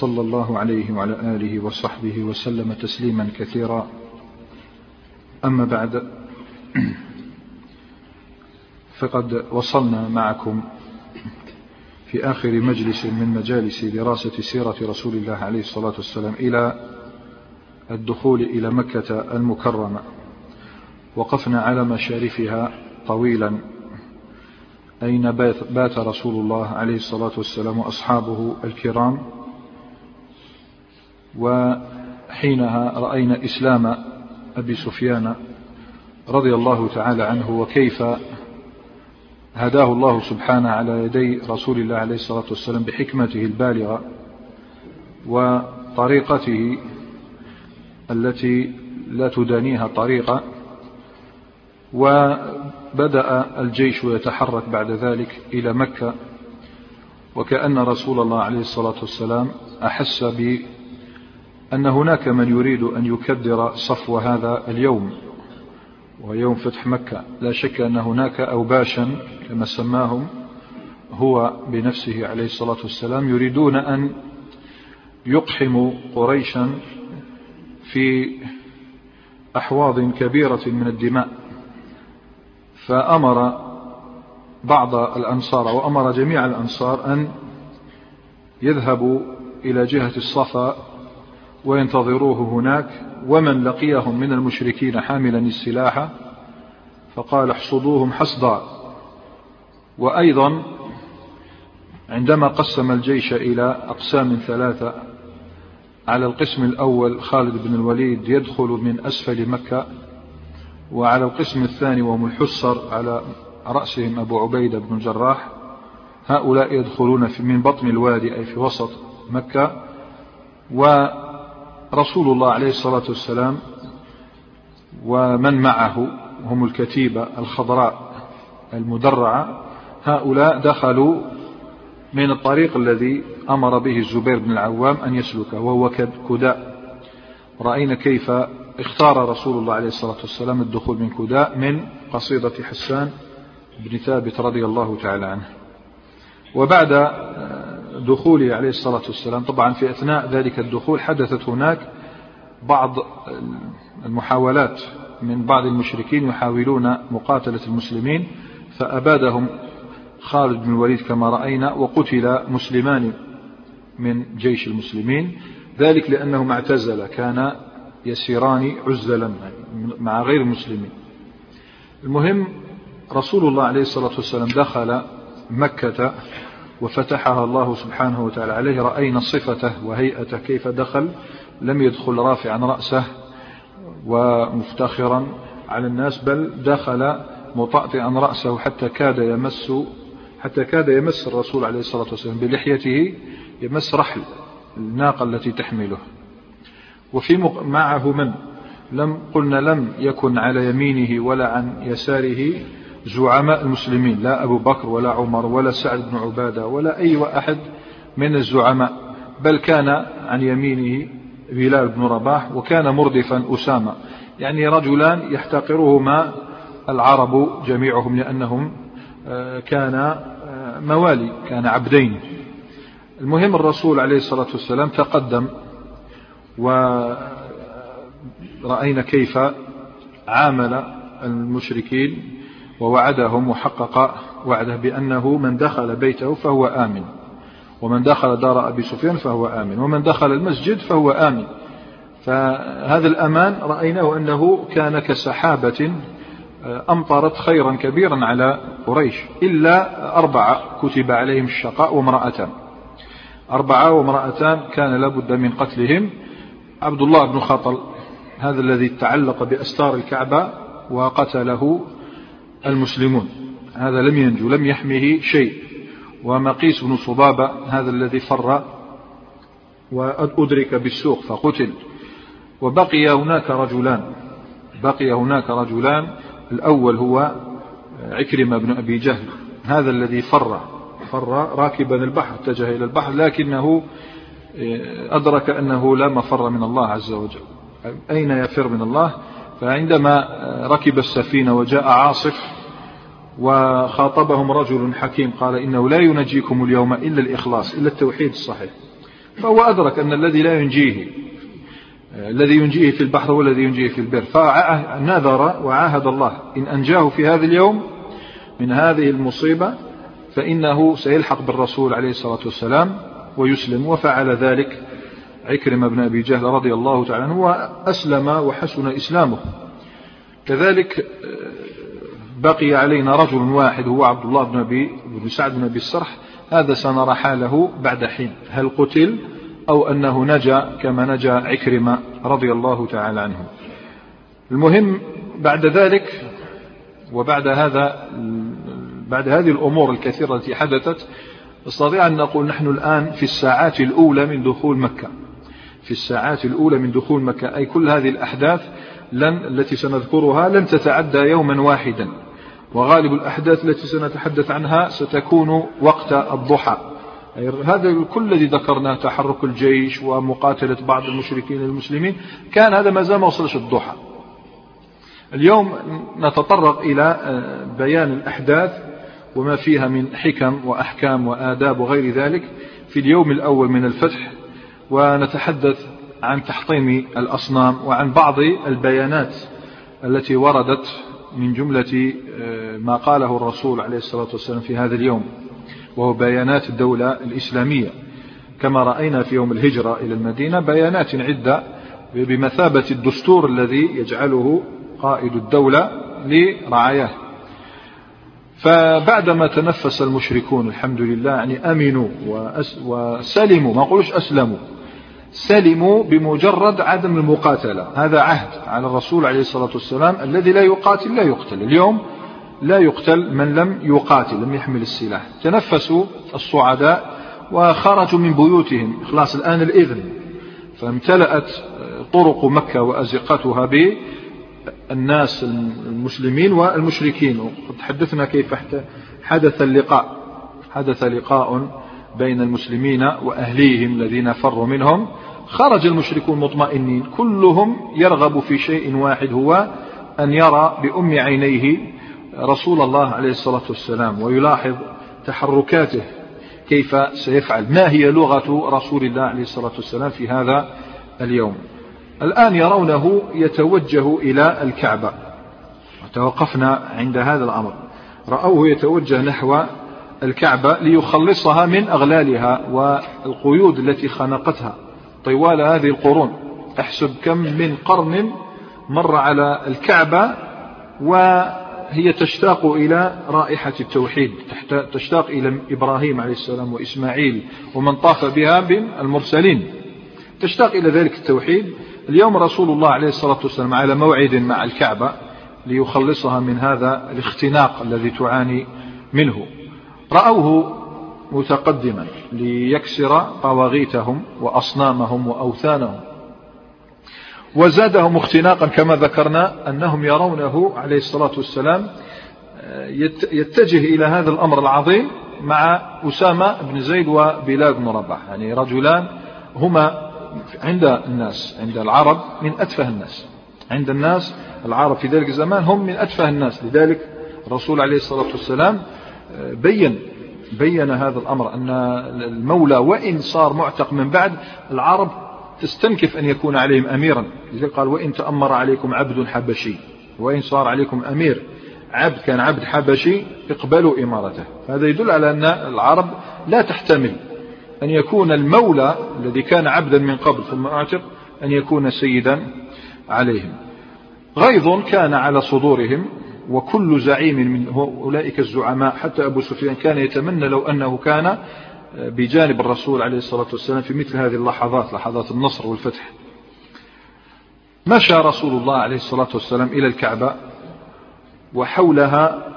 صلى الله عليه وعلى آله وصحبه وسلم تسليما كثيرا. أما بعد فقد وصلنا معكم في آخر مجلس من مجالس دراسة سيرة رسول الله عليه الصلاة والسلام إلى الدخول إلى مكة المكرمة. وقفنا على مشارفها طويلا أين بات رسول الله عليه الصلاة والسلام وأصحابه الكرام. وحينها رأينا إسلام أبي سفيان رضي الله تعالى عنه وكيف هداه الله سبحانه على يدي رسول الله عليه الصلاة والسلام بحكمته البالغة وطريقته التي لا تدانيها طريقة وبدأ الجيش يتحرك بعد ذلك إلى مكة وكأن رسول الله عليه الصلاة والسلام أحس أن هناك من يريد أن يكدر صفو هذا اليوم ويوم فتح مكة. لا شك أن هناك أوباشا كما سماهم هو بنفسه عليه الصلاة والسلام يريدون أن يقحموا قريشا في أحواض كبيرة من الدماء. فأمر بعض الأنصار وأمر جميع الأنصار أن يذهبوا إلى جهة الصفا وينتظروه هناك ومن لقيهم من المشركين حاملا السلاح فقال احصدوهم حصدا. وأيضا عندما قسم الجيش إلى أقسام ثلاثة على القسم الأول خالد بن الوليد يدخل من أسفل مكة وعلى القسم الثاني وهم الحصر على رأسهم أبو عبيدة بن الجراح. هؤلاء يدخلون من بطن الوادي أي في وسط مكة و رسول الله عليه الصلاة والسلام ومن معه هم الكتيبة الخضراء المدرعة. هؤلاء دخلوا من الطريق الذي أمر به الزبير بن العوام أن يسلكه وهو كداء. رأينا كيف اختار رسول الله عليه الصلاة والسلام الدخول من كداء من قصيدة حسان بن ثابت رضي الله تعالى عنه. وبعد دخوله عليه الصلاة والسلام. طبعا في أثناء ذلك الدخول حدثت هناك بعض المحاولات من بعض المشركين يحاولون مقاتلة المسلمين فأبادهم خالد بن الوليد كما رأينا وقتل مسلمان من جيش المسلمين. ذلك لأنهما اعتزل كان يسيران عزلا مع غير المسلمين المهم رسول الله عليه الصلاة والسلام دخل مكة وفتحها الله سبحانه وتعالى عليه رأينا صفته وهيئته كيف دخل لم يدخل رافعا رأسه ومفتخرا على الناس بل دخل مطأطئا رأسه حتى كاد يمس حتى كاد يمس الرسول عليه الصلاة والسلام بلحيته يمس رحل الناقة التي تحمله. وفي معه من؟ لم قلنا لم يكن على يمينه ولا عن يساره. زعماء المسلمين لا أبو بكر ولا عمر ولا سعد بن عبادة ولا أي أحد من الزعماء بل كان عن يمينه بلال بن رباح وكان مردفا أسامة. يعني رجلان يحتقرهما العرب جميعهم لأنهم آه، كان آه، موالي كان عبدين. المهم الرسول عليه الصلاة والسلام تقدم ورأينا كيف عامل المشركين ووعدهم وحقق وعده بأنه من دخل بيته فهو آمن. ومن دخل دار أبي سفيان فهو آمن. ومن دخل المسجد فهو آمن. فهذا الأمان رأيناه أنه كان كسحابة آه، أمطرت خيرا كبيرا على قريش إلا أربعة كتب عليهم الشقاء وامرأتان. أربعة وامرأتان كان لابد من قتلهم. عبد الله بن خطل هذا الذي تعلق بأستار الكعبة وقتله المسلمون. هذا لم ينجو لم يحمه شيء. ومقيس بن صبابة هذا الذي فر وأدرك بالسوق فقتل. وبقي هناك رجلان. بقي هناك رجلان. الأول هو عكرمة بن أبي جهل. هذا الذي فر. فر راكبا البحر اتجه إلى البحر لكنه أدرك أنه لا مفر من الله عز وجل. أين يفر من الله؟ فعندما ركب السفينة وجاء عاصف وخاطبهم رجل حكيم قال إنه لا ينجيكم اليوم إلا الإخلاص إلا التوحيد الصحيح. فهو أدرك أن الذي لا ينجيه الذي ينجيه في البحر هو الذي ينجيه في البر. فنذر وعاهد الله إن أنجاه في هذا اليوم من هذه المصيبة فإنه سيلحق بالرسول عليه الصلاة والسلام ويسلم وفعل ذلك عكرمة بن أبي جهل رضي الله تعالى عنه وأسلم وحسن إسلامه. كذلك بقي علينا رجل واحد هو عبد الله بن أبي بن سعد بن أبي السرح. هذا سنرى حاله بعد حين. هل قتل أو أنه نجا كما نجا عكرمة رضي الله تعالى عنه. المهم بعد ذلك وبعد هذا بعد هذه الأمور الكثيرة التي حدثت نستطيع أن نقول نحن الآن في الساعات الأولى من دخول مكة. في الساعات الأولى من دخول مكة. أي كل هذه الأحداث لن التي سنذكرها لن تتعدى يوما واحدا. وغالب الأحداث التي سنتحدث عنها ستكون وقت الضحى. هذا كل الذي ذكرناه تحرك الجيش ومقاتلة بعض المشركين المسلمين كان هذا ما زال ما وصلش الضحى. اليوم نتطرق إلى آه، بيان الأحداث وما فيها من حكم وأحكام وآداب وغير ذلك. في اليوم الأول من الفتح ونتحدث عن تحطيم الأصنام وعن بعض البيانات التي وردت من جملة آه، ما قاله الرسول عليه الصلاة والسلام في هذا اليوم وهو بيانات الدولة الإسلامية. كما رأينا في يوم الهجرة إلى المدينة بيانات عدة بمثابة الدستور الذي يجعله قائد الدولة لرعاياه. فبعدما تنفس المشركون الحمد لله يعني أمنوا وسلموا ما أقولش أسلموا سلموا بمجرد عدم المقاتلة. هذا عهد على الرسول عليه الصلاة والسلام الذي لا يقاتل لا يقتل. اليوم لا يقتل من لم يقاتل لم يحمل السلاح. تنفسوا الصعداء وخرجوا من بيوتهم. خلاص الآن الإذن. فامتلأت طرق مكة وأزقتها بالناس المسلمين والمشركين. وقد تحدثنا كيف حدث اللقاء. حدث لقاء بين المسلمين وأهليهم الذين فروا منهم. خرج المشركون مطمئنين. كلهم يرغب في شيء واحد هو أن يرى بأم عينيه رسول الله عليه الصلاة والسلام ويلاحظ تحركاته كيف سيفعل. ما هي لغة رسول الله عليه الصلاة والسلام في هذا اليوم؟ الآن يرونه يتوجه إلى الكعبة. وتوقفنا عند هذا الأمر. رأوه يتوجه نحو الكعبة ليخلصها من أغلالها والقيود التي خنقتها. طوال هذه القرون. احسب كم من قرن مر على الكعبة وهي تشتاق إلى رائحة التوحيد. تشتاق إلى إبراهيم عليه السلام وإسماعيل ومن طاف بها من المرسلين. تشتاق إلى ذلك التوحيد. اليوم رسول الله عليه الصلاة والسلام على موعد مع الكعبة ليخلصها من هذا الاختناق الذي تعاني منه. رأوه متقدما ليكسر طواغيتهم وأصنامهم وأوثانهم. وزادهم اختناقا كما ذكرنا أنهم يرونه عليه الصلاة والسلام يتجه إلى هذا الأمر العظيم مع أسامة بن زيد وبلال بن رباح. يعني رجلان هما عند الناس عند العرب من أتفه الناس. عند الناس العرب في ذلك الزمان هم من أتفه الناس. لذلك الرسول عليه الصلاة والسلام بين بين هذا الأمر أن المولى وإن صار معتق من بعد العرب تستنكف أن يكون عليهم أميرا. لذلك قال وإن تأمر عليكم عبد حبشي وإن صار عليكم أمير عبد كان عبد حبشي اقبلوا إمارته. هذا يدل على أن العرب لا تحتمل أن يكون المولى الذي كان عبدا من قبل ثم أعتق أن يكون سيدا عليهم. غيظ كان على صدورهم وكل زعيم من أولئك الزعماء. حتى أبو سفيان كان يتمنى لو أنه كان بجانب الرسول عليه الصلاة والسلام في مثل هذه اللحظات لحظات النصر والفتح. مشى رسول الله عليه الصلاة والسلام إلى الكعبة وحولها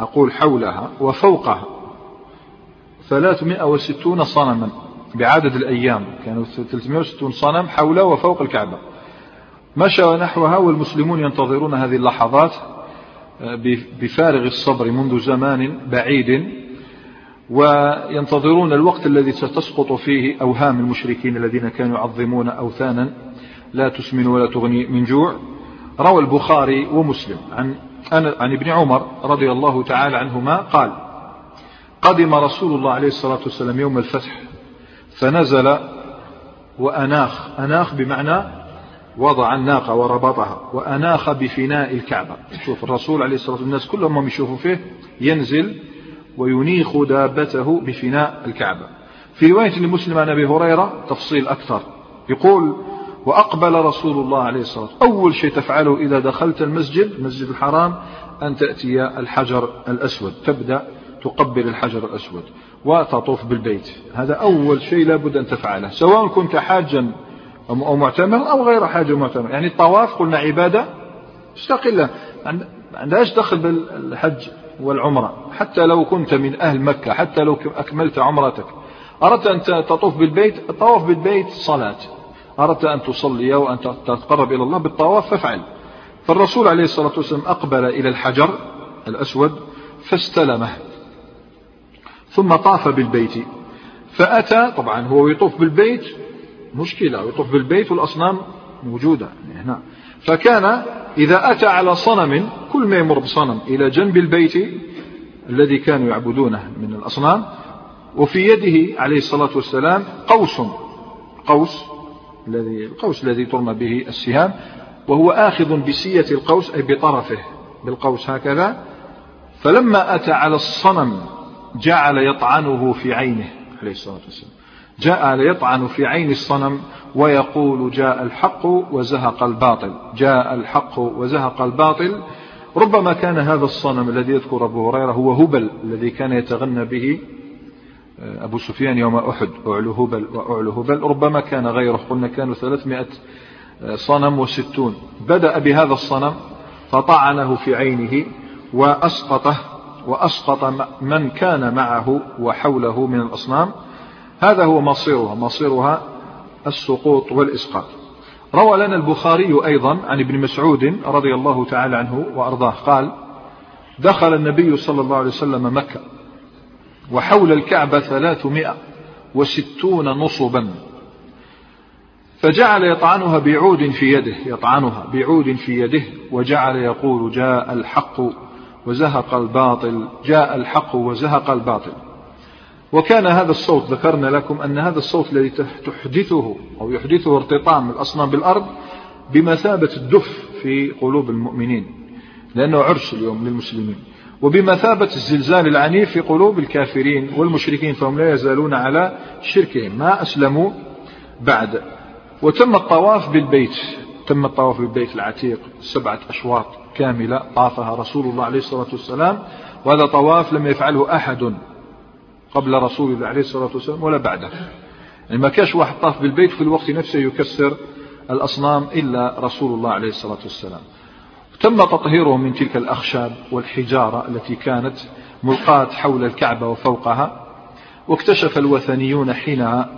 أقول حولها وفوقها ثلاثمائة وستون صنما بعدد الأيام. كانوا 360 صنم حول وفوق الكعبة. مشى نحوها والمسلمون ينتظرون هذه اللحظات. آه، بفارغ الصبر منذ زمان بعيد وينتظرون الوقت الذي ستسقط فيه أوهام المشركين الذين كانوا يعظمون أوثانا لا تسمن ولا تغني من جوع. روى البخاري ومسلم عن, عن ابن عمر رضي الله تعالى عنهما قال قدم رسول الله عليه الصلاة والسلام يوم الفتح فنزل وأناخ. أناخ بمعنى وضع الناقة وربطها وأناخ بفناء الكعبة. شوف الرسول عليه الصلاة والسلام الناس كلهم يشوفوا فيه ينزل وينيخ دابته بفناء الكعبة. في رواية لمسلم عن أبي هريرة تفصيل أكثر. يقول وأقبل رسول الله عليه الصلاة والسلام. أول شيء تفعله إذا دخلت المسجد المسجد الحرام أن تأتي الحجر الأسود. تبدأ تقبل الحجر الأسود وتطوف بالبيت. هذا أول شيء لابد أن تفعله. سواء كنت حاجا أو معتمر أو غير حاج معتمر. يعني الطواف قلنا عبادة مستقلة. عندهاش دخل بالحج والعمرة؟ حتى لو كنت من أهل مكة حتى لو أكملت عمرتك. أردت أن تطوف بالبيت الطواف بالبيت صلاة. أردت أن تصلي وأن تتقرب إلى الله بالطواف فافعل. فالرسول عليه الصلاة والسلام أقبل إلى الحجر الأسود فاستلمه. ثم طاف بالبيت. فأتى طبعا هو يطوف بالبيت مشكلة يطوف بالبيت والأصنام موجودة يعني هنا. فكان إذا أتى على صنم كل ما يمر بصنم إلى جنب البيت الذي كانوا يعبدونه من الأصنام وفي يده عليه الصلاة والسلام قوس. قوس الذي القوس الذي ترمى به السهام وهو آخذ بسية القوس أي بطرفه بالقوس هكذا. فلما أتى على الصنم جعل يطعنه في عينه عليه الصلاة والسلام. جعل يطعن في عين الصنم ويقول جاء الحق وزهق الباطل. جاء الحق وزهق الباطل. ربما كان هذا الصنم الذي يذكر أبو هريرة هو هبل الذي كان يتغنى به آه، أبو سفيان يوم أحد. أعلو هبل وأعلو هبل. ربما كان غيره. قلنا كانوا ثلاثمائة آه، صنم وستون. بدأ بهذا الصنم فطعنه في عينه وأسقطه وأسقط من كان معه وحوله من الأصنام. هذا هو مصيرها مصيرها السقوط والإسقاط. روى لنا البخاري أيضا عن ابن مسعود رضي الله تعالى عنه وأرضاه قال دخل النبي صلى الله عليه وسلم مكة وحول الكعبة ثلاثمائة وستون نصبا فجعل يطعنها بعود في يده يطعنها بعود في يده وجعل يقول جاء الحق وزهق الباطل جاء الحق وزهق الباطل. وكان هذا الصوت ذكرنا لكم أن هذا الصوت الذي تحدثه أو يحدثه ارتطام الأصنام بالأرض بمثابة الدف في قلوب المؤمنين لأنه عرس اليوم للمسلمين. وبمثابة الزلزال العنيف في قلوب الكافرين والمشركين فهم لا يزالون على شركهم ما أسلموا بعد. وتم الطواف بالبيت تم الطواف بالبيت العتيق سبعة أشواط كاملة طافها رسول الله عليه الصلاة والسلام وهذا طواف لم يفعله أحد. قبل رسول الله عليه الصلاة والسلام ولا بعده. يعني ما كاش واحد طاف بالبيت في الوقت نفسه يكسر الأصنام إلا رسول الله عليه الصلاة والسلام. تم تطهيره من تلك الأخشاب والحجارة التي كانت ملقاة حول الكعبة وفوقها واكتشف الوثنيون حينها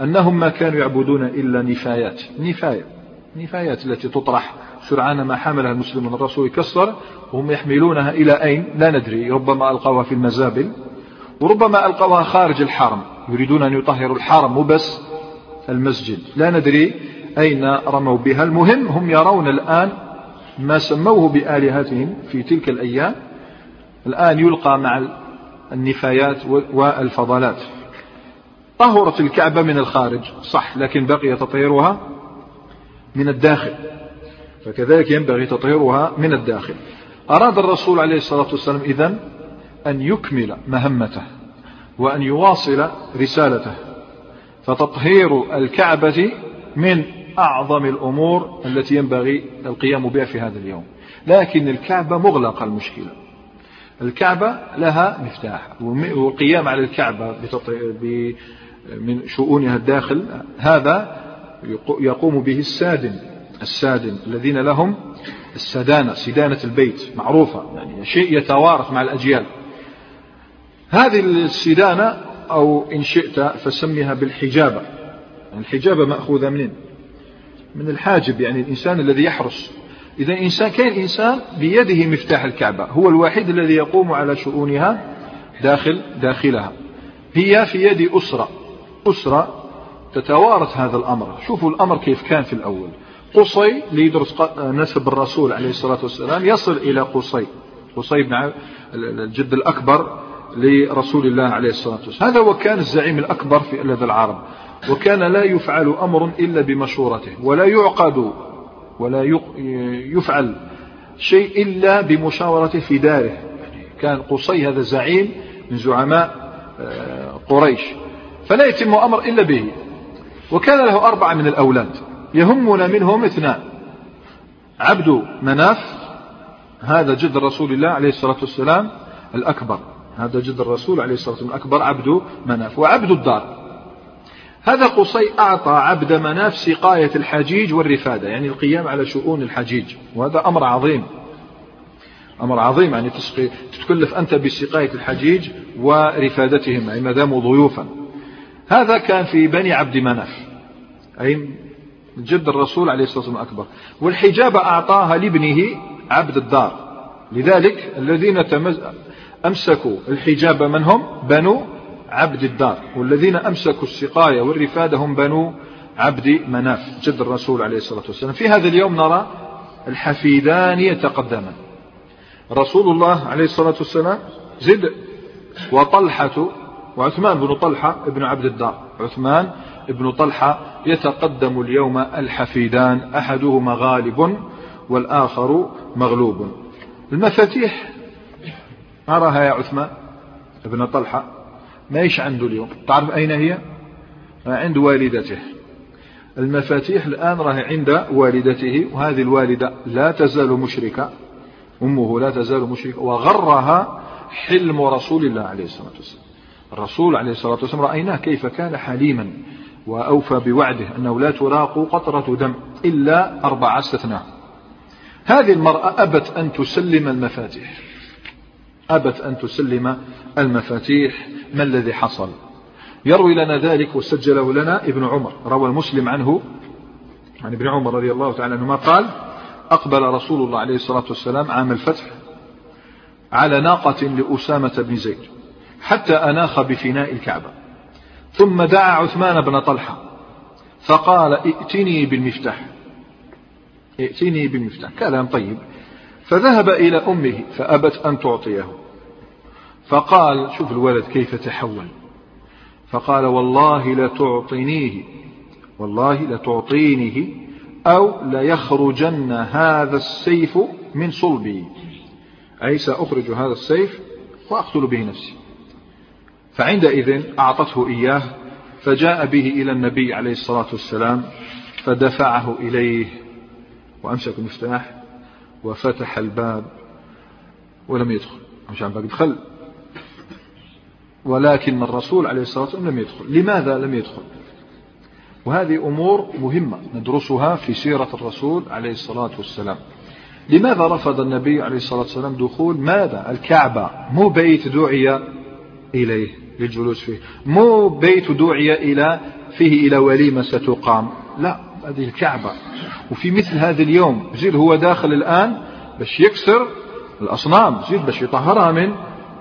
أنهم ما كانوا يعبدون إلا نفايات. نفاية. نفايات التي تطرح سرعان ما حملها المسلمون. الرسول يكسر وهم يحملونها إلى أين؟ لا ندري. ربما ألقوها في المزابل. وربما ألقوها خارج الحرم. يريدون أن يطهروا الحرم مو بس المسجد. لا ندري أين رموا بها. المهم هم يرون الآن ما سموه بآلهتهم في تلك الأيام. الآن يلقى مع النفايات والفضلات. طهرت الكعبة من الخارج. صح لكن بقي تطهيرها من الداخل. فكذلك ينبغي تطهيرها من الداخل. أراد الرسول عليه الصلاة والسلام إذن أن يكمل مهمته وأن يواصل رسالته. فتطهير الكعبة من أعظم الأمور التي ينبغي القيام بها في هذا اليوم. لكن الكعبة مغلقة المشكلة. الكعبة لها مفتاح والقيام على الكعبة من شؤونها الداخل. هذا يقوم به السادن السادن الذين لهم السدانة سدانة البيت معروفة. يعني شيء يتوارث مع الأجيال. هذه السدانة أو إن شئت فسميها بالحجابة. الحجابة مأخوذة منين؟ من الحاجب يعني الإنسان الذي يحرس. إذا إنسان كان إنسان بيده مفتاح الكعبة هو الوحيد الذي يقوم على شؤونها داخل داخلها. هي في يد أسرة. أسرة تتوارث هذا الأمر. شوفوا الأمر كيف كان في الأول. قصي ليدرس نسب الرسول عليه الصلاة والسلام يصل إلى قصي. قصي بن الجد الأكبر لرسول الله عليه الصلاة والسلام. هذا هو كان الزعيم الأكبر في لدى العرب وكان لا يفعل أمر إلا بمشورته ولا يعقد ولا يفعل شيء إلا بمشاورته في داره يعني كان قصي هذا زعيم من زعماء آه، قريش. فلا يتم أمر إلا به. وكان له أربعة من الأولاد يهمنا منهم اثنان. عبد مناف هذا جد رسول الله عليه الصلاة والسلام الأكبر. هذا جد الرسول عليه الصلاة والسلام الأكبر عبد مناف وعبد الدار. هذا قصي أعطى عبد مناف سقاية الحجيج والرفادة يعني القيام على شؤون الحجيج وهذا أمر عظيم. أمر عظيم يعني تسقي تتكلف أنت بسقاية الحجيج ورفادتهم أي ما داموا ضيوفا. هذا كان في بني عبد مناف أي جد الرسول عليه الصلاة والسلام أكبر والحجابة أعطاها لابنه عبد الدار لذلك الذين أمسكوا الحجاب من هم؟ بنو عبد الدار. والذين أمسكوا السقاية والرفادة هم بنو عبد مناف جد الرسول عليه الصلاة والسلام. في هذا اليوم نرى الحفيدان يتقدمان. رسول الله عليه الصلاة والسلام زد وطلحة وعثمان بن طلحة ابن عبد الدار. عثمان ابن طلحة يتقدم اليوم الحفيدان أحدهما غالب والآخر مغلوب. المفاتيح أراها يا عثمان ابن طلحة. ما يش عنده اليوم؟ تعرف أين هي؟ عند والدته. المفاتيح الآن راه عند والدته وهذه الوالدة لا تزال مشركة. أمه لا تزال مشركة وغرها حلم رسول الله عليه الصلاة والسلام. الرسول عليه الصلاة والسلام رأيناه كيف كان حليما وأوفى بوعده أنه لا تراق قطرة دم إلا أربعة استثناء. هذه المرأة أبت أن تسلم المفاتيح. أبت أن تسلم المفاتيح. ما الذي حصل؟ يروي لنا ذلك وسجله لنا ابن عمر روى المسلم عنه عن ابن عمر رضي الله تعالى عنهما قال أقبل رسول الله عليه الصلاة والسلام عام الفتح على ناقة لأسامة بن زيد حتى أناخ بفناء الكعبة. ثم دعا عثمان بن طلحة فقال ائتني بالمفتاح. ائتني بالمفتاح. كلام طيب. فذهب إلى أمه فأبت أن تعطيه. فقال شوف الولد كيف تحول. فقال والله لتعطينيه والله لتعطينه أو ليخرجن هذا السيف من صلبي. أي سأخرج هذا السيف وأقتل به نفسي. فعندئذ أعطته إياه فجاء به إلى النبي عليه الصلاة والسلام فدفعه إليه. وأمسك المفتاح. وفتح الباب ولم يدخل. مش عم دخل ولكن الرسول عليه الصلاة والسلام لم يدخل. لماذا لم يدخل؟ وهذه أمور مهمة ندرسها في سيرة الرسول عليه الصلاة والسلام. لماذا رفض النبي عليه الصلاة والسلام دخول؟ ماذا؟ الكعبة. مو بيت دعي إليه للجلوس فيه. مو بيت دعي إلى فيه إلى وليمة ستقام. لا هذه الكعبة. وفي مثل هذا اليوم زيد هو داخل الآن باش يكسر الأصنام زيد باش يطهرها من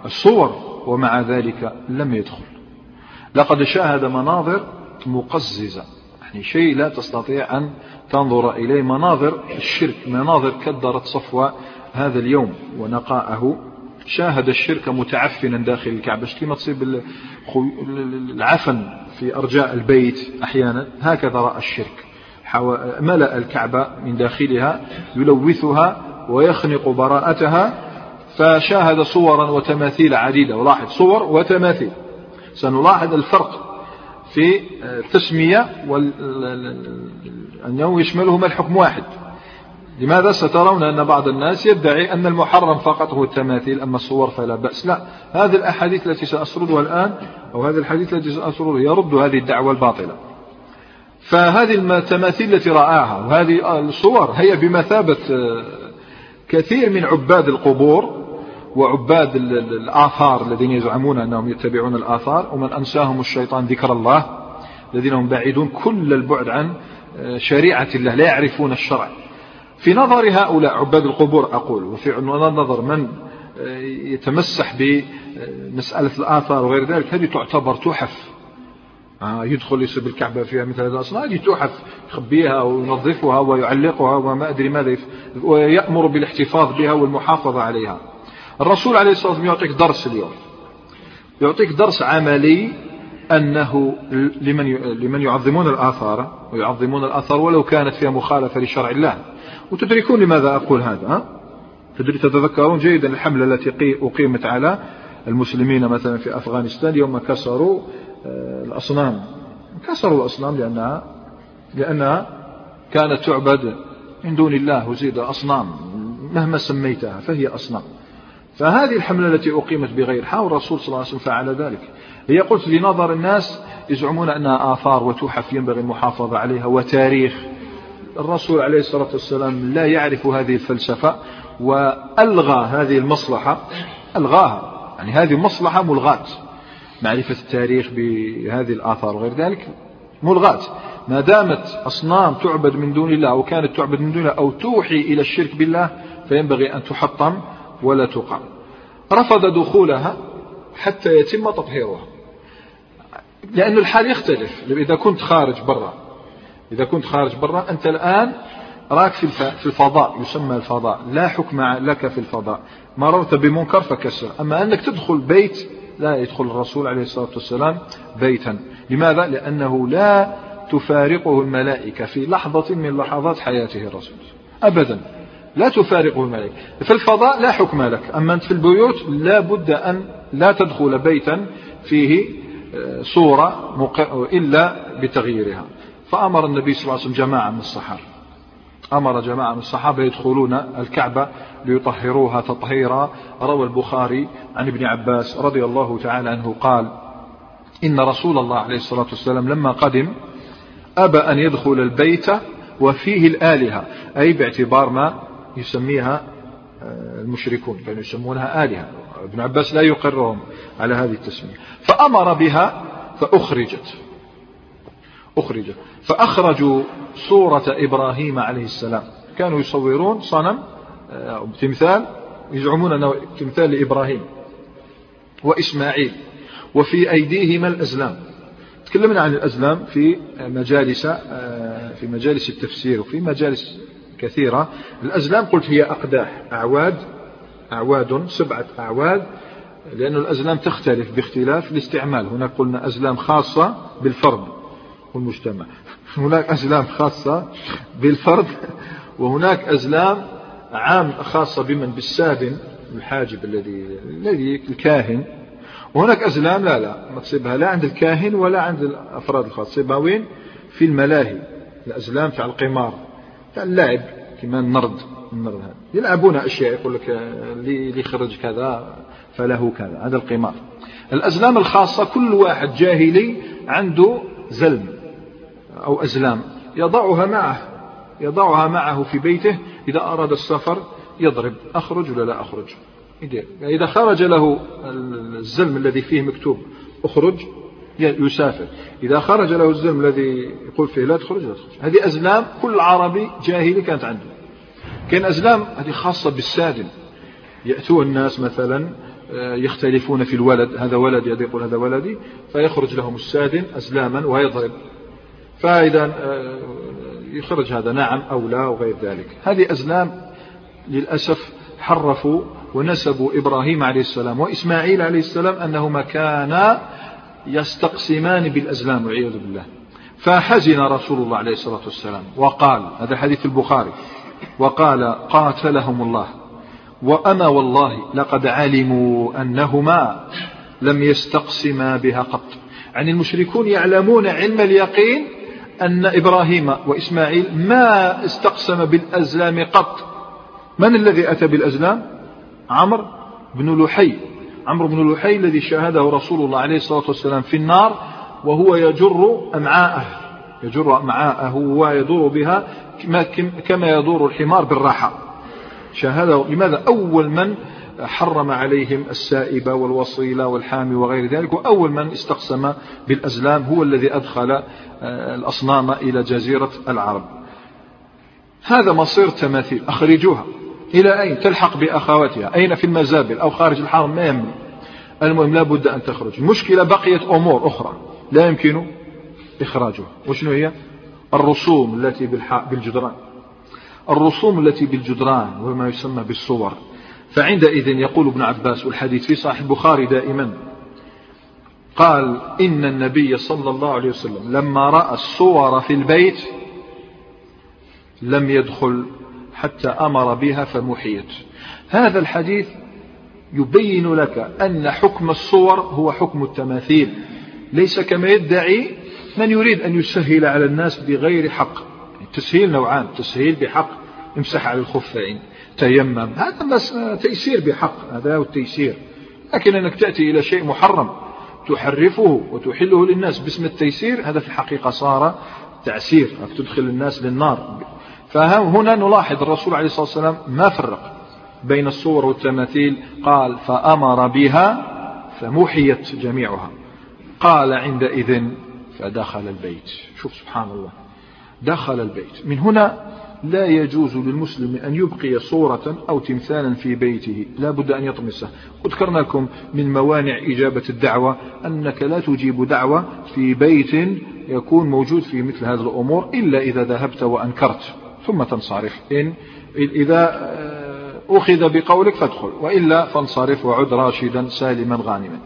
الصور ومع ذلك لم يدخل. لقد شاهد مناظر مقززة يعني شيء لا تستطيع أن تنظر إليه مناظر الشرك مناظر كدرت صفوة هذا اليوم ونقاءه. شاهد الشرك متعفنا داخل الكعبة كما تصيب العفن في أرجاء البيت أحيانا هكذا رأى الشرك. ملأ الكعبة من داخلها يلوثها ويخنق براءتها فشاهد صورا وتماثيل عديدة. ولاحظ صور وتماثيل. سنلاحظ الفرق في التسمية أنه يشملهما الحكم واحد. لماذا؟ سترون أن بعض الناس يدعي أن المحرم فقط هو التماثيل أما الصور فلا بأس. لا هذه الأحاديث التي سأسردها الآن أو هذه الحديث التي سأسردها يرد هذه الدعوة الباطلة. فهذه التماثيل التي رآها وهذه الصور هي بمثابة آه، كثير من عباد القبور وعباد الآثار الذين يزعمون أنهم يتبعون الآثار ومن أنساهم الشيطان ذكر الله الذين هم بعيدون كل البعد عن آه، شريعة الله لا يعرفون الشرع. في نظر هؤلاء عباد القبور أقول وفي نظر من آه، يتمسح بمسألة الآثار وغير ذلك هذه تعتبر تحف. يدخل يسب الكعبة فيها مثل هذا الأصنام هذه تحف يخبيها وينظفها ويعلقها وما أدري ماذا ويأمر بالاحتفاظ بها والمحافظة عليها. الرسول عليه الصلاة والسلام يعطيك درس اليوم. يعطيك درس عملي أنه لمن لمن يعظمون الآثار ويعظمون الآثار ولو كانت فيها مخالفة لشرع الله. وتدركون لماذا أقول هذا ها؟ تتذكرون جيدا الحملة التي أقيمت على المسلمين مثلا في أفغانستان يوم كسروا آه، الأصنام. كسروا الأصنام لأنها لأنها كانت تعبد من دون الله وزيد أصنام مهما سميتها فهي أصنام. فهذه الحملة التي أقيمت بغير حق والرسول صلى الله عليه وسلم فعل ذلك. هي قلت لنظر الناس يزعمون أنها آثار وتحف ينبغي المحافظة عليها وتاريخ. الرسول عليه الصلاة والسلام لا يعرف هذه الفلسفة وألغى هذه المصلحة ألغاها. يعني هذه مصلحة ملغاة. معرفة التاريخ بهذه الآثار وغير ذلك ملغاة. ما دامت أصنام تعبد من دون الله أو كانت تعبد من دون الله أو توحي إلى الشرك بالله فينبغي أن تحطم ولا تقع رفض دخولها حتى يتم تطهيرها. لأن الحال يختلف. إذا كنت خارج برا إذا كنت خارج برا أنت الآن راك في الفضاء يسمى الفضاء. لا حكم لك في الفضاء. مررت بمنكر فكسر. أما أنك تدخل بيت لا يدخل الرسول عليه الصلاة والسلام بيتا. لماذا؟ لأنه لا تفارقه الملائكة في لحظة من لحظات حياته الرسول. أبدا. لا تفارقه الملائكة. في الفضاء لا حكم لك. أما أنت في البيوت لا بد أن لا تدخل بيتا فيه آه، صورة إلا بتغييرها. فأمر النبي صلى الله عليه وسلم جماعة من الصحابة. أمر جماعة من الصحابة يدخلون الكعبة ليطهروها تطهيرا. روى البخاري عن ابن عباس رضي الله تعالى عنه قال إن رسول الله عليه الصلاة والسلام لما قدم أبى أن يدخل البيت وفيه الآلهة أي باعتبار ما يسميها آه، المشركون كانوا يسمونها آلهة. ابن عباس لا يقرهم على هذه التسمية. فأمر بها فأخرجت. أخرجت. فأخرجوا صورة إبراهيم عليه السلام. كانوا يصورون صنم آه، تمثال يزعمون أنه تمثال لإبراهيم وإسماعيل. وفي أيديهما الأزلام. تكلمنا عن الأزلام في مجالس آه، في مجالس التفسير وفي مجالس كثيرة. الأزلام قلت هي أقداح أعواد أعواد سبعة أعواد لأن الأزلام تختلف باختلاف الاستعمال. هناك قلنا أزلام خاصة بالفرد. والمجتمع هناك أزلام خاصة بالفرد وهناك أزلام عام خاصة بمن بالسادن الحاجب الذي الذي الكاهن. وهناك أزلام لا لا ما تصيبها لا عند الكاهن ولا عند الأفراد الخاصة. تصيبها وين؟ في الملاهي. الأزلام تاع القمار تاع اللعب كما النرد النرد هذا. يلعبون أشياء يقول لك اللي يخرج كذا فله كذا. هذا القمار. الأزلام الخاصة كل واحد جاهلي عنده زلم. أو أزلام. يضعها معه. يضعها معه في بيته. إذا أراد السفر يضرب. أخرج ولا لا أخرج؟ إذا خرج له الزلم الذي فيه مكتوب أخرج يسافر. إذا خرج له الزلم الذي يقول فيه لا تخرج لا تخرج. هذه أزلام كل عربي جاهلي كانت عنده. كان أزلام هذه خاصة بالسادن. يأتون الناس مثلا آه، يختلفون في الولد. هذا ولدي هذا يقول هذا ولدي. فيخرج لهم السادن أزلاما ويضرب. فإذا آه، يخرج هذا نعم أو لا وغير ذلك. هذه أزلام للأسف حرفوا ونسبوا إبراهيم عليه السلام وإسماعيل عليه السلام أنهما كانا يستقسمان بالأزلام والعياذ بالله. فحزن رسول الله عليه الصلاة والسلام وقال هذا حديث البخاري وقال قاتلهم الله وأما والله لقد علموا أنهما لم يستقسما بها قط. يعني المشركون يعلمون علم اليقين أن إبراهيم وإسماعيل ما استقسم بالأزلام قط. من الذي أتى بالأزلام؟ عمرو بن لحي. عمرو بن لحي الذي شاهده رسول الله عليه الصلاة والسلام في النار وهو يجر أمعاءه. يجر أمعاءه ويدور بها كما يدور الحمار بالراحة. شاهده لماذا؟ أول من حرم عليهم السائبة والوصيلة والحامي وغير ذلك وأول من استقسم بالأزلام هو الذي أدخل آه، الأصنام إلى جزيرة العرب. هذا مصير تماثيل. أخرجوها. إلى أين؟ تلحق بأخواتها. أين في المزابل أو خارج الحرم؟ ما يهم المهم لا بد أن تخرج. المشكلة بقيت أمور أخرى لا يمكن إخراجها. وشنو هي؟ الرسوم التي بالجدران. الرسوم التي بالجدران وما يسمى بالصور. فعندئذ يقول ابن عباس والحديث في صحيح البخاري دائما قال إن النبي صلى الله عليه وسلم لما رأى الصور في البيت لم يدخل حتى أمر بها فمحيت. هذا الحديث يبين لك أن حكم الصور هو حكم التماثيل. ليس كما يدعي من يريد أن يسهل على الناس بغير حق. التسهيل نوعان تسهيل بحق امسح على الخفين. تيمم. هذا بس تيسير بحق هذا هو التيسير. لكن أنك تأتي إلى شيء محرم تحرفه وتحله للناس باسم التيسير هذا في الحقيقة صار تعسير تدخل الناس للنار. فهنا نلاحظ الرسول عليه الصلاة والسلام ما فرق بين الصور والتماثيل. قال فأمر بها فمحيت جميعها. قال عندئذ فدخل البيت. شوف سبحان الله. دخل البيت. من هنا لا يجوز للمسلم أن يبقي صورة أو تمثالا في بيته. لا بد أن يطمسه وذكرنا لكم من موانع إجابة الدعوة أنك لا تجيب دعوة في بيت يكون موجود في مثل هذه الأمور إلا إذا ذهبت وأنكرت. ثم تنصرف. إن إذا آه، أخذ بقولك فادخل. وإلا فانصرف وعد راشدا سالما غانما.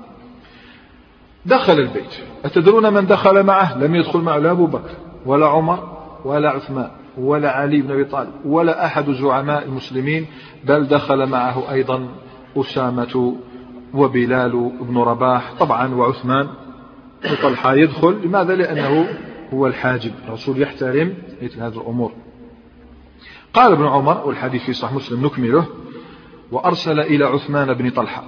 دخل البيت. أتدرون من دخل معه؟ لم يدخل معه لا أبو بكر ولا عمر ولا عثمان. ولا علي بن أبي طالب ولا أحد زعماء المسلمين بل دخل معه أيضا أسامة وبلال بن رباح طبعا وعثمان وطلحة يدخل. لماذا؟ لأنه هو الحاجب الرسول يحترم مثل هذه الأمور. قال ابن عمر والحديث في صحيح مسلم نكمله وأرسل إلى عثمان بن طلحة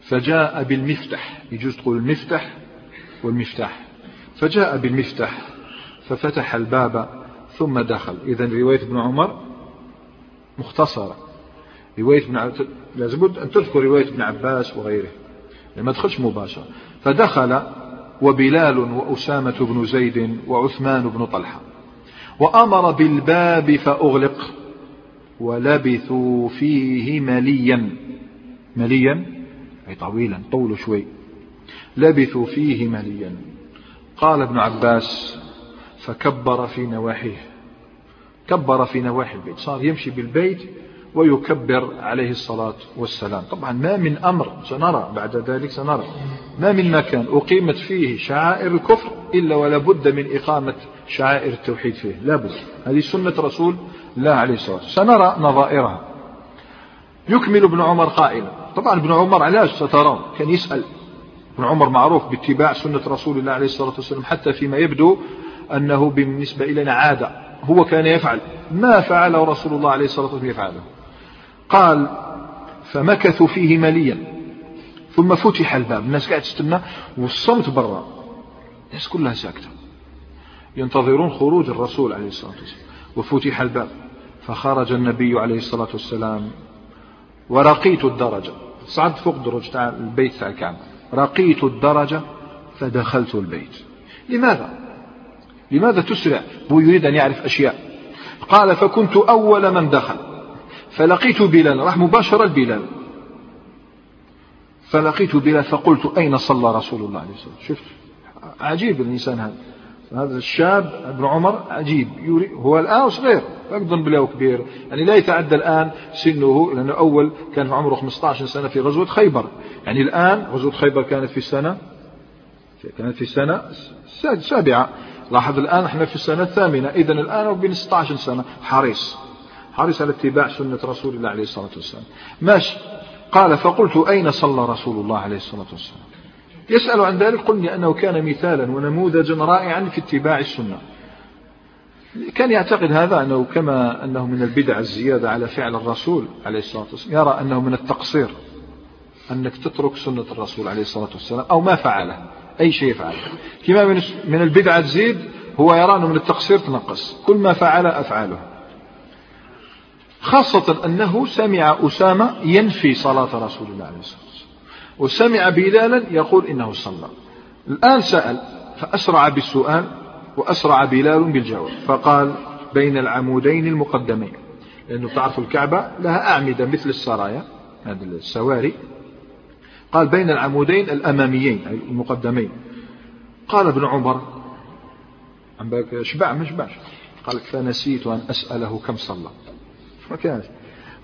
فجاء بالمفتح يجوز تقول المفتح والمفتاح فجاء بالمفتح ففتح الباب ثم دخل. إذا رواية ابن عمر مختصرة. رواية ابن عباس لازم أن تذكر رواية ابن عباس وغيره ما دخلش مباشرة. فدخل وبلال وأسامة بن زيد وعثمان بن طلحة. وأمر بالباب فأغلق. ولبثوا فيه مليا. مليا؟ أي طويلا طول شوي. لبثوا فيه مليا. قال ابن عباس فكبر في نواحيه. كبر في نواحي البيت. صار يمشي بالبيت ويكبر عليه الصلاة والسلام. طبعا ما من أمر سنرى بعد ذلك سنرى. ما من مكان أقيمت فيه شعائر الكفر إلا ولا بد من إقامة شعائر التوحيد فيه. لا بد. هذه سنة رسول الله عليه الصلاة والسلام. سنرى نظائرها. يكمل ابن عمر قائلا. طبعا ابن عمر علاش سترون كان يسأل. ابن عمر معروف باتباع سنة رسول الله عليه الصلاة والسلام حتى فيما يبدو أنه بالنسبة إلينا عادة هو كان يفعل. ما فعله رسول الله عليه الصلاة والسلام يفعله. قال فمكثوا فيه مليا. ثم فتح الباب. الناس قاعد تستنى والصمت برا. الناس كلها ساكتة. ينتظرون خروج الرسول عليه الصلاة والسلام. وفتح الباب. فخرج النبي عليه الصلاة والسلام. ورقيت الدرجة. صعدت فوق درج تاع البيت تاع الكعبة رقيت الدرجة فدخلت البيت. لماذا؟ لماذا تسرع؟ هو يريد أن يعرف أشياء. قال فكنت أول من دخل. فلقيت بلال راح مباشرة بلال فلقيت بلال فقلت أين صلى رسول الله عليه والسلام شفت عجيب الإنسان هذا. هذا الشاب ابن عمر عجيب. يريد هو الآن صغير يقدم بلا كبير. يعني لا يتعدى الآن سنه لأنه أول كان في عمره 15 سنة في غزوة خيبر. يعني الآن غزوة خيبر كانت في السنة كانت في السنة السابعة. لاحظ الآن إحنا في السنة الثامنة. إذا الآن بين 16 سنة. حريص. حريص على اتباع سنة رسول الله عليه الصلاة والسلام. ماشي. قال فقلت أين صلى رسول الله عليه الصلاة والسلام؟ يسأل عن ذلك. قلني أنه كان مثالا ونموذجا رائعا في اتباع السنة. كان يعتقد هذا أنه كما أنه من البدع الزيادة على فعل الرسول عليه الصلاة والسلام. يرى أنه من التقصير أنك تترك سنة الرسول عليه الصلاة والسلام أو ما فعله. أي شيء يفعل. كما من البدعة تزيد هو يرى أنه من التقصير تنقص. كل ما فعل أفعاله. خاصة أنه سمع أسامة ينفي صلاة رسول الله عليه الصلاة والسلام. وسمع بلالا يقول إنه صلى. الآن سأل فأسرع بالسؤال وأسرع بلال بالجواب. فقال بين العمودين المقدمين. لأنه تعرف الكعبة لها أعمدة مثل السرايا هذه السواري. قال بين العمودين الأماميين أي المقدمين. قال ابن عمر عم بالك شبع ما شبعش قال فنسيت أن أسأله كم صلى. ما كانش.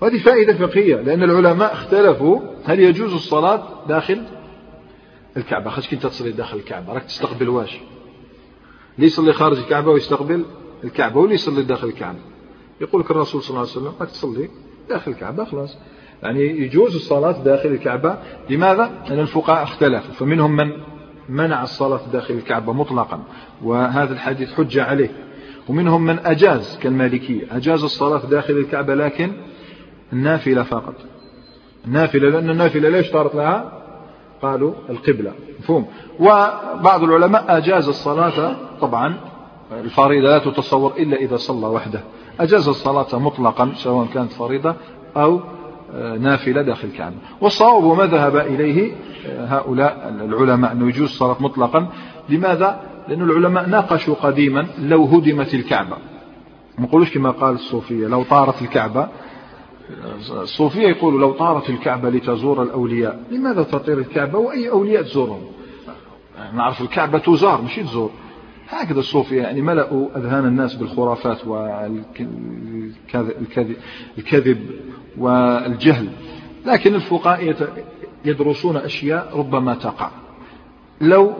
وهذه فائدة فقهية لأن العلماء اختلفوا هل يجوز الصلاة داخل الكعبة. خاص كنت تصلي داخل الكعبة راك تستقبل واش؟ اللي يصلي خارج الكعبة ويستقبل الكعبة واللي يصلي داخل الكعبة. يقول لك الرسول صلى الله عليه وسلم راك تصلي داخل الكعبة خلاص. يعني يجوز الصلاة داخل الكعبة. لماذا؟ لأن الفقهاء اختلفوا. فمنهم من منع الصلاة داخل الكعبة مطلقا وهذا الحديث حجة عليه. ومنهم من أجاز كالمالكية. أجاز الصلاة داخل الكعبة لكن النافلة فقط. النافلة لأن النافلة ليش صارت لها قالوا القبلة. مفهوم؟ وبعض العلماء أجاز الصلاة طبعا الفريضة لا تتصور إلا إذا صلى وحده. أجاز الصلاة مطلقا سواء كانت فريضة أو نافلة داخل الكعبة. والصواب ما ذهب إليه آه، هؤلاء العلماء أنه يجوز الصلاة مطلقا. لماذا؟ لأن العلماء ناقشوا قديما لو هدمت الكعبة. ما نقولوش كما قال الصوفية لو طارت الكعبة. الصوفية يقولوا لو طارت الكعبة لتزور الأولياء. لماذا تطير الكعبة وأي أولياء تزورهم؟ نعرف الكعبة تزار مش تزور. هكذا الصوفية يعني ملأوا أذهان الناس بالخرافات والكذب والجهل. لكن الفقهاء يدرسون أشياء ربما تقع. لو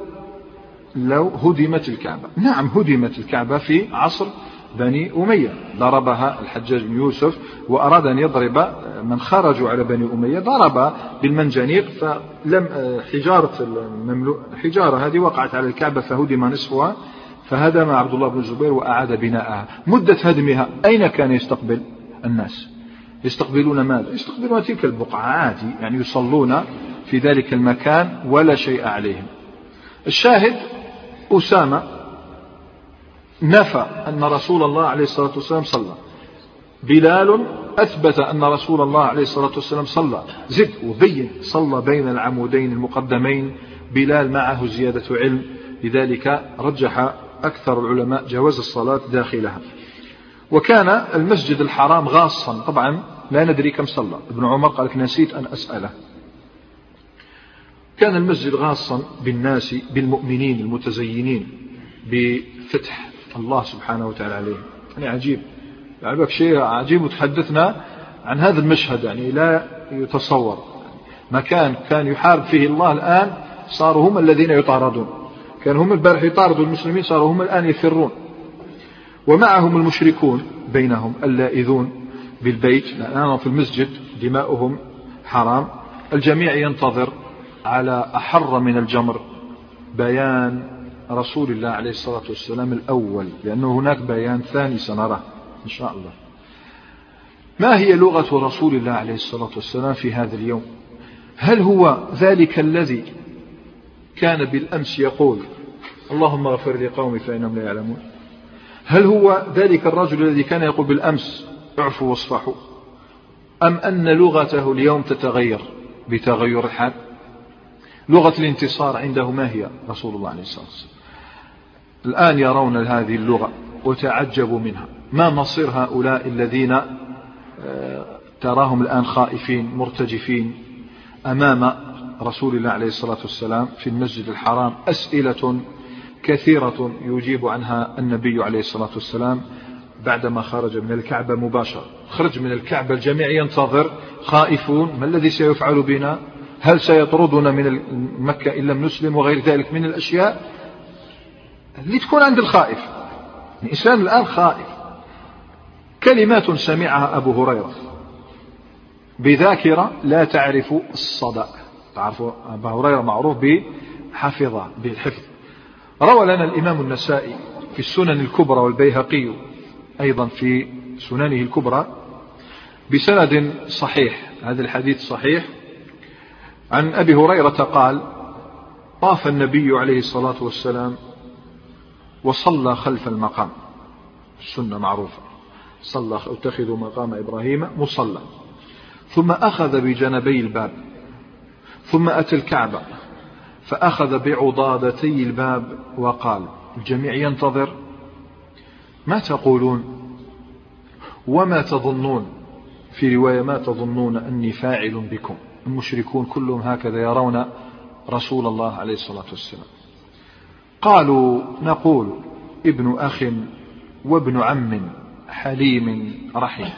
لو هدمت الكعبة. نعم هدمت الكعبة في عصر بني أمية. ضربها الحجاج بن يوسف وأراد أن يضرب من خرجوا على بني أمية ضرب بالمنجنيق فلم حجارة المملو حجارة هذه وقعت على الكعبة فهدم نصفها فهدم عبد الله بن الزبير وأعاد بناءها. مدة هدمها أين كان يستقبل الناس؟ يستقبلون ماذا؟ يستقبلون تلك البقعة عادي يعني يصلون في ذلك المكان ولا شيء عليهم. الشاهد أسامة نفى أن رسول الله عليه الصلاة والسلام صلى. بلال أثبت أن رسول الله عليه الصلاة والسلام صلى. زد وبين صلى بين العمودين المقدمين. بلال معه زيادة علم. لذلك رجح أكثر العلماء جواز الصلاة داخلها. وكان المسجد الحرام غاصا. طبعا لا ندري كم صلى. ابن عمر قال نسيت أن أسأله. كان المسجد غاصا بالناس بالمؤمنين المتزينين بفتح الله سبحانه وتعالى عليه. يعني عجيب. يعني شيء عجيب وتحدثنا عن هذا المشهد يعني لا يتصور. مكان كان يحارب فيه الله الآن صاروا هم الذين يطاردون. كان هم البارح يطاردوا المسلمين صاروا هم الآن يفرون. ومعهم المشركون بينهم اللائذون. بالبيت لأنهم في المسجد دماؤهم حرام. الجميع ينتظر على أحر من الجمر. بيان رسول الله عليه الصلاة والسلام الأول لأنه هناك بيان ثاني سنراه إن شاء الله. ما هي لغة رسول الله عليه الصلاة والسلام في هذا اليوم؟ هل هو ذلك الذي كان بالأمس يقول اللهم اغفر لقومي فإنهم لا يعلمون؟ هل هو ذلك الرجل الذي كان يقول بالأمس اعفوا واصفحوا. أم أن لغته اليوم تتغير بتغير الحال لغة الانتصار عنده ما هي رسول الله عليه الصلاة والسلام؟ الآن يرون هذه اللغة وتعجبوا منها. ما مصير هؤلاء الذين آه، تراهم الآن خائفين مرتجفين أمام رسول الله عليه الصلاة والسلام في المسجد الحرام؟ أسئلة كثيرة يجيب عنها النبي عليه الصلاة والسلام بعدما خرج من الكعبة مباشرة. خرج من الكعبة الجميع ينتظر خائفون. ما الذي سيفعل بنا؟ هل سيطردنا من مكة إن لم نسلم وغير ذلك من الأشياء؟ اللي تكون عند الخائف. الإنسان الآن خائف. كلمات سمعها أبو هريرة. بذاكرة لا تعرف الصدى تعرفوا أبو هريرة معروف بحفظة بالحفظ. روى لنا الإمام النسائي في السنن الكبرى والبيهقي أيضا في سننه الكبرى بسند صحيح هذا الحديث صحيح. عن أبي هريرة قال طاف النبي عليه الصلاة والسلام وصلى خلف المقام. السنة معروفة. صلى اتخذوا مقام إبراهيم مصلى. ثم أخذ بجنبي الباب. ثم أتى الكعبة. فأخذ بعضادتي الباب وقال الجميع ينتظر. ما تقولون؟ وما تظنون؟ في رواية ما تظنون أني فاعل بكم؟ المشركون كلهم هكذا يرون رسول الله عليه الصلاة والسلام. قالوا نقول ابن أخ وابن عم حليم رحيم.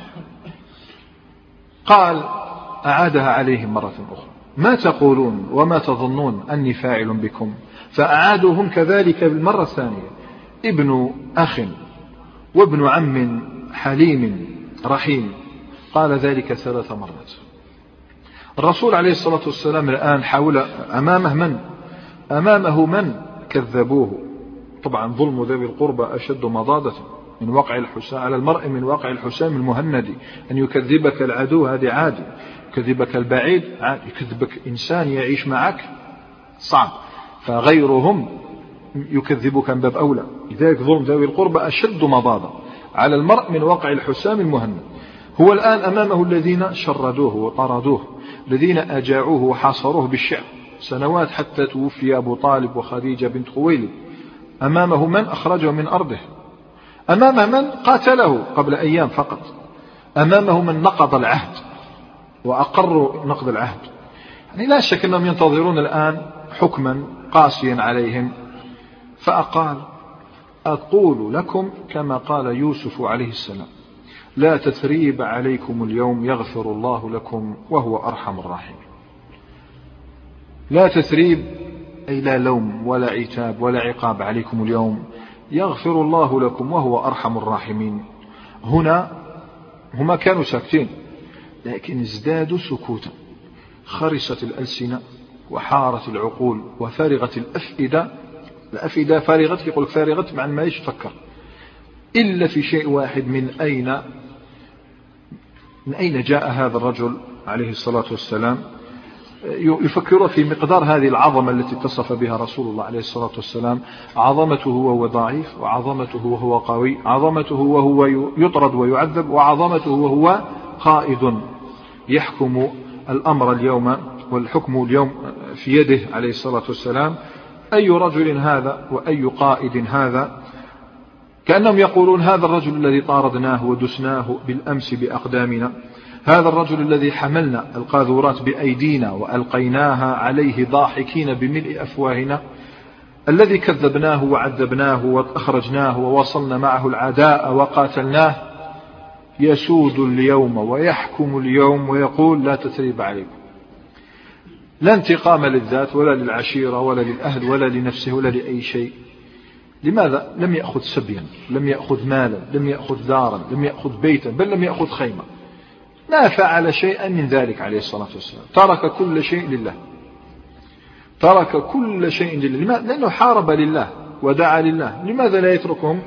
قال أعادها عليهم مرة أخرى. ما تقولون وما تظنون أني فاعل بكم؟ فأعادوا هم كذلك بالمرة الثانية ابن أخ وابن عم حليم رحيم. قال ذلك ثلاث مرات. الرسول عليه الصلاة والسلام الآن حاول أمامه من؟ أمامه من كذبوه؟ طبعا ظلم ذوي القربى أشد مضادة من وقع الحسام على المرء من وقع الحسام المهندي أن يكذبك العدو هذه عادي يكذبك البعيد عادي يكذبك إنسان يعيش معك؟ صعب. فغيرهم يكذبك من باب أولى. لذلك ظلم ذوي القربى أشد مضاضة على المرء من وقع الحسام المهند. هو الآن أمامه الذين شردوه وطردوه الذين أجاعوه وحاصروه بالشعب سنوات حتى توفي أبو طالب وخديجة بنت خويلد. أمامه من أخرجه من أرضه؟ أمام من قاتله قبل أيام فقط؟ أمامه من نقض العهد وأقروا نقض العهد. يعني لا شك أنهم ينتظرون الآن حكما قاسيا عليهم فأقال أقول لكم كما قال يوسف عليه السلام لا تثريب عليكم اليوم يغفر الله لكم وهو أرحم الراحمين. لا تثريب أي لا لوم ولا عتاب ولا عقاب عليكم اليوم يغفر الله لكم وهو أرحم الراحمين. هنا هما كانوا ساكتين لكن ازدادوا سكوتا. خرست الألسنة وحارت العقول وفارغت الأفئدة الأفئدة فارغت يقول فارغت مع ما يفكر إلا في شيء واحد من أين من أين جاء هذا الرجل عليه الصلاة والسلام؟ يفكر في مقدار هذه العظمة التي اتصف بها رسول الله عليه الصلاة والسلام. عظمته وهو ضعيف وعظمته وهو قوي عظمته وهو يطرد ويعذب وعظمته وهو قائد. يحكم الأمر اليوم والحكم اليوم في يده عليه الصلاة والسلام. أي رجل هذا وأي قائد هذا؟ كأنهم يقولون هذا الرجل الذي طاردناه ودسناه بالأمس بأقدامنا هذا الرجل الذي حملنا القاذورات بأيدينا وألقيناها عليه ضاحكين بملء أفواهنا الذي كذبناه وعذبناه وأخرجناه ووصلنا معه العداء وقاتلناه. يسود اليوم ويحكم اليوم ويقول لا تثريب عليكم. لا انتقام للذات ولا للعشيرة ولا للأهل ولا لنفسه ولا لأي شيء. لماذا؟ لم يأخذ سبيا لم يأخذ مالا لم يأخذ دارا لم يأخذ بيتا بل لم يأخذ خيمة ما فعل شيئا من ذلك عليه الصلاة والسلام. ترك كل شيء لله. ترك كل شيء لله. لماذا؟ لأنه حارب لله ودعا لله. لماذا لا يتركهم؟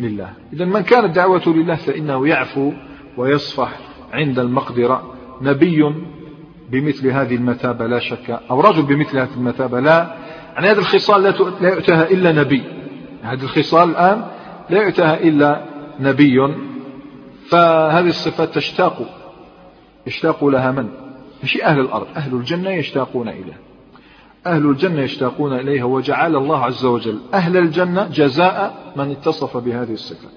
لله. إذا من كانت دعوته لله فإنه يعفو ويصفح عند المقدرة. نبي بمثل هذه المثابة لا شك أو رجل بمثل هذه المثابة لا يعني هذه الخصال لا يؤتاها إلا نبي. هذه الخصال الآن لا يؤتاها إلا نبي. فهذه الصفات تشتاق يشتاق لها من؟ مش أهل الأرض أهل الجنة يشتاقون إليها. أهل الجنة يشتاقون إليها وجعل الله عز وجل أهل الجنة جزاء من اتصف بهذه الصفات.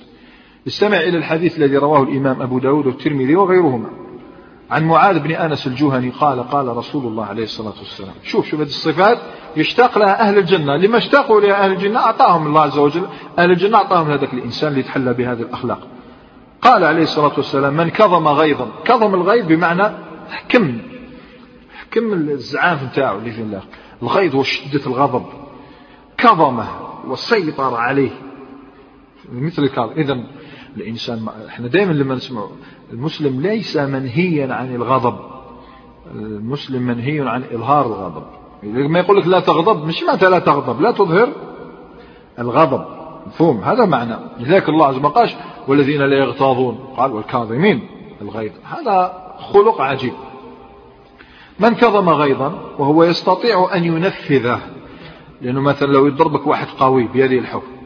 استمع إلى الحديث الذي رواه الإمام أبو داود والترمذي وغيرهما. عن معاذ بن أنس الجهني قال قال رسول الله عليه الصلاة والسلام شوف شوف هذه الصفات يشتاق لها أهل الجنة لما اشتاقوا لها أهل الجنة أعطاهم الله عز وجل أهل الجنة أعطاهم هذاك الإنسان اللي يتحلى بهذه الأخلاق. قال عليه الصلاة والسلام من كظم غيظا. كظم الغيظ بمعنى حكم حكم الزعاف نتاعو اللي في الله. الغيظ وشدة الغضب. كظمه وسيطر عليه. مثل الكاظم. إذا الإنسان إحنا دائما لما نسمع المسلم ليس منهيا عن الغضب. المسلم منهي عن إظهار الغضب. لما يقول لك لا تغضب مش معناتها لا تغضب لا تظهر الغضب. مفهوم؟ هذا معنى. لذلك الله عز وجل قال والذين لا يغتاظون قال والكاظمين الغيظ. هذا خلق عجيب. من كظم غيظا وهو يستطيع أن ينفذه. لأنه مثلا لو يضربك واحد قوي بيده الحكم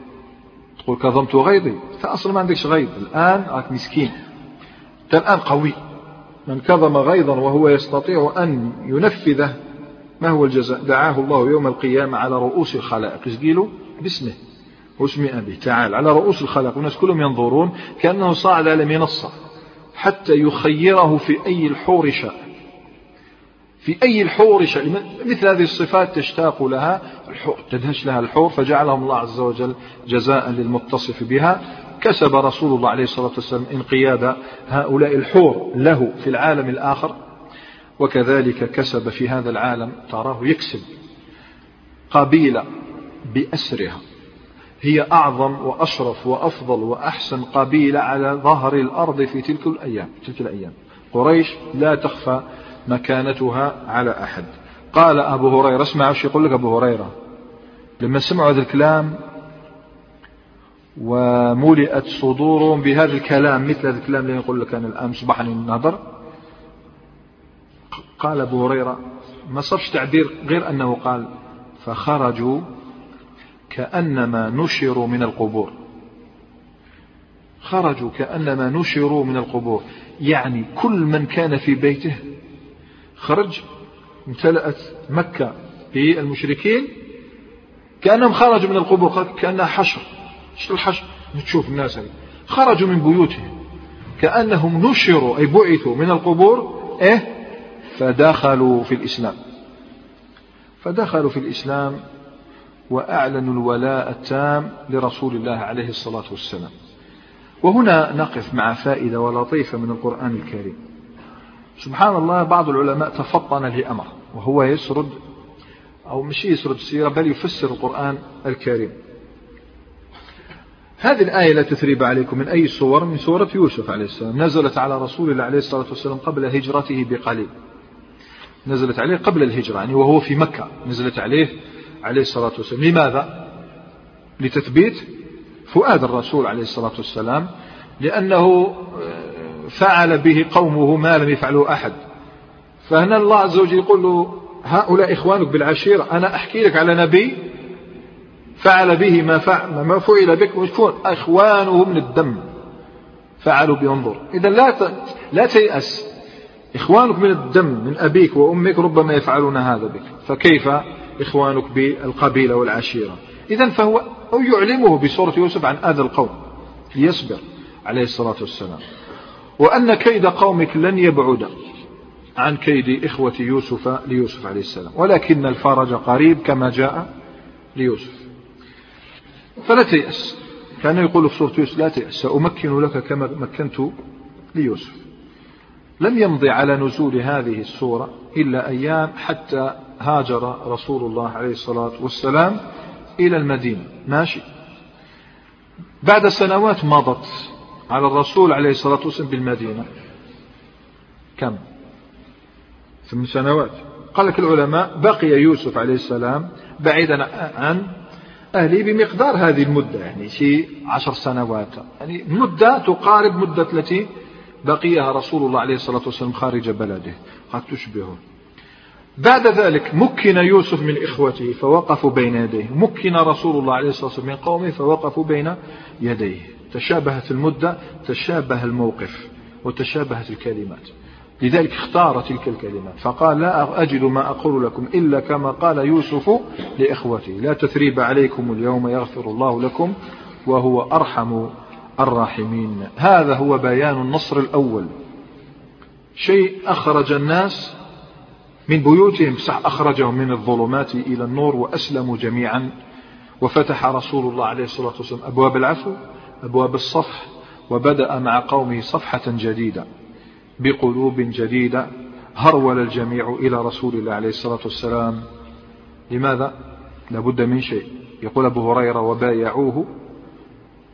تقول كظمت غيظي فأصلا ما عندكش غيظ. الآن راك مسكين. أنت الآن قوي. من كظم غيظا وهو يستطيع أن ينفذه ما هو الجزاء؟ دعاه الله يوم القيامة على رؤوس الخلائق. يسقيله باسمه. واسم أبيه تعال على رؤوس الخلائق. والناس كلهم ينظرون كأنه صعد على منصة حتى يخيره في أي الحور شاء. في أي الحور مثل هذه الصفات تشتاق لها الحور تدهش لها الحور فجعلهم الله عز وجل جزاء للمتصف بها. كسب رسول الله عليه الصلاة والسلام انقياد هؤلاء الحور له في العالم الآخر. وكذلك كسب في هذا العالم تراه يكسب قبيلة بأسرها. هي أعظم وأشرف وأفضل وأحسن قبيلة على ظهر الأرض في تلك الأيام تلك الأيام. قريش لا تخفى مكانتها على أحد. قال أبو هريرة اسمع وش يقول لك أبو هريرة. لما سمعوا هذا الكلام وملئت صدورهم بهذا الكلام مثل هذا الكلام اللي يقول لك أنا الآن صباحا النهضر قال أبو هريرة ما صرش تعبير غير أنه قال فخرجوا كأنما نشروا من القبور. خرجوا كأنما نشروا من القبور. يعني كل من كان في بيته خرج امتلأت مكة بالمشركين كأنهم خرجوا من القبور كأنها حشر. إيش الحشر؟ تشوف الناس هذه خرجوا من بيوتهم. كأنهم نشروا أي بعثوا من القبور إيه؟ فدخلوا في الإسلام. فدخلوا في الإسلام وأعلنوا الولاء التام لرسول الله عليه الصلاة والسلام. وهنا نقف مع فائدة ولطيفة من القرآن الكريم. سبحان الله بعض العلماء تفطن لأمر وهو يسرد أو مش يسرد السيرة بل يفسر القرآن الكريم. هذه الآية لا تثريب عليكم من أي صور من سورة يوسف عليه السلام. نزلت على رسول الله عليه الصلاة والسلام قبل هجرته بقليل. نزلت عليه قبل الهجرة يعني وهو في مكة. نزلت عليه عليه الصلاة والسلام. لماذا؟ لتثبيت فؤاد الرسول عليه الصلاة والسلام لأنه فعل به قومه ما لم يفعله أحد. فهنا الله عز وجل يقول له هؤلاء إخوانك بالعشيرة أنا أحكي لك على نبي فعل به ما فعل ما فعل بك. ويكون إخوانه من الدم فعلوا بانظر إذا لا لا تيأس. إخوانك من الدم من أبيك وأمك ربما يفعلون هذا بك. فكيف إخوانك بالقبيلة والعشيرة؟ إذا فهو أو يعلمه بصورة يوسف عن هذا القوم. ليصبر عليه الصلاة والسلام. وأن كيد قومك لن يبعد عن كيد إخوة يوسف ليوسف عليه السلام ولكن الفرج قريب كما جاء ليوسف. فلا تيأس. كان يقول في سورة يوسف لا تيأس سأمكن لك كما مكنت ليوسف. لم يمضي على نزول هذه السورة إلا أيام حتى هاجر رسول الله عليه الصلاة والسلام إلى المدينة. ماشي. بعد سنوات مضت. على الرسول عليه الصلاة والسلام بالمدينة. كم؟ ثم سنوات. قال لك العلماء بقي يوسف عليه السلام بعيدا عن أهله بمقدار هذه المدة يعني شيء عشر سنوات. يعني مدة تقارب مدة التي بقيها رسول الله عليه الصلاة والسلام خارج بلده. قد تشبهه. بعد ذلك مكن يوسف من إخوته فوقفوا بين يديه. مكن رسول الله عليه الصلاة والسلام من قومه فوقفوا بين يديه. تشابهت المدة تشابه الموقف وتشابهت الكلمات. لذلك اختار تلك الكلمات. فقال لا أجد ما أقول لكم إلا كما قال يوسف لإخوته. لا تثريب عليكم اليوم يغفر الله لكم وهو أرحم الراحمين. هذا هو بيان النصر الأول. شيء أخرج الناس من بيوتهم صح أخرجهم من الظلمات إلى النور وأسلموا جميعا. وفتح رسول الله عليه الصلاة والسلام أبواب العفو. أبواب الصفح وبدأ مع قومه صفحة جديدة بقلوب جديدة هرول الجميع إلى رسول الله عليه الصلاة والسلام. لماذا؟ لابد من شيء. يقول أبو هريرة وبايعوه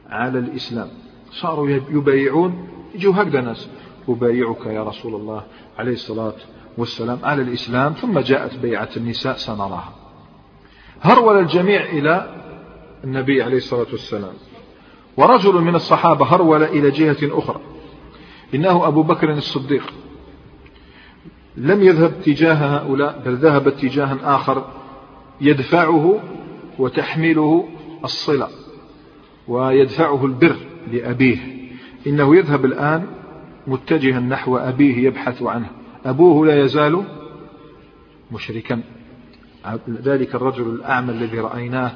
على الإسلام. صاروا يبايعون. يجوا هكذا ناس أبايعك يا رسول الله عليه الصلاة والسلام على الإسلام. ثم جاءت بيعة النساء سنراها. هرول الجميع إلى النبي عليه الصلاة والسلام. ورجل من الصحابة هرول إلى جهة أخرى. إنه أبو بكر الصديق. لم يذهب تجاه هؤلاء بل ذهب اتجاها آخر يدفعه وتحمله الصلة ويدفعه البر لأبيه. إنه يذهب الآن متجها نحو أبيه يبحث عنه. أبوه لا يزال مشركا. ذلك الرجل الأعمى الذي رأيناه.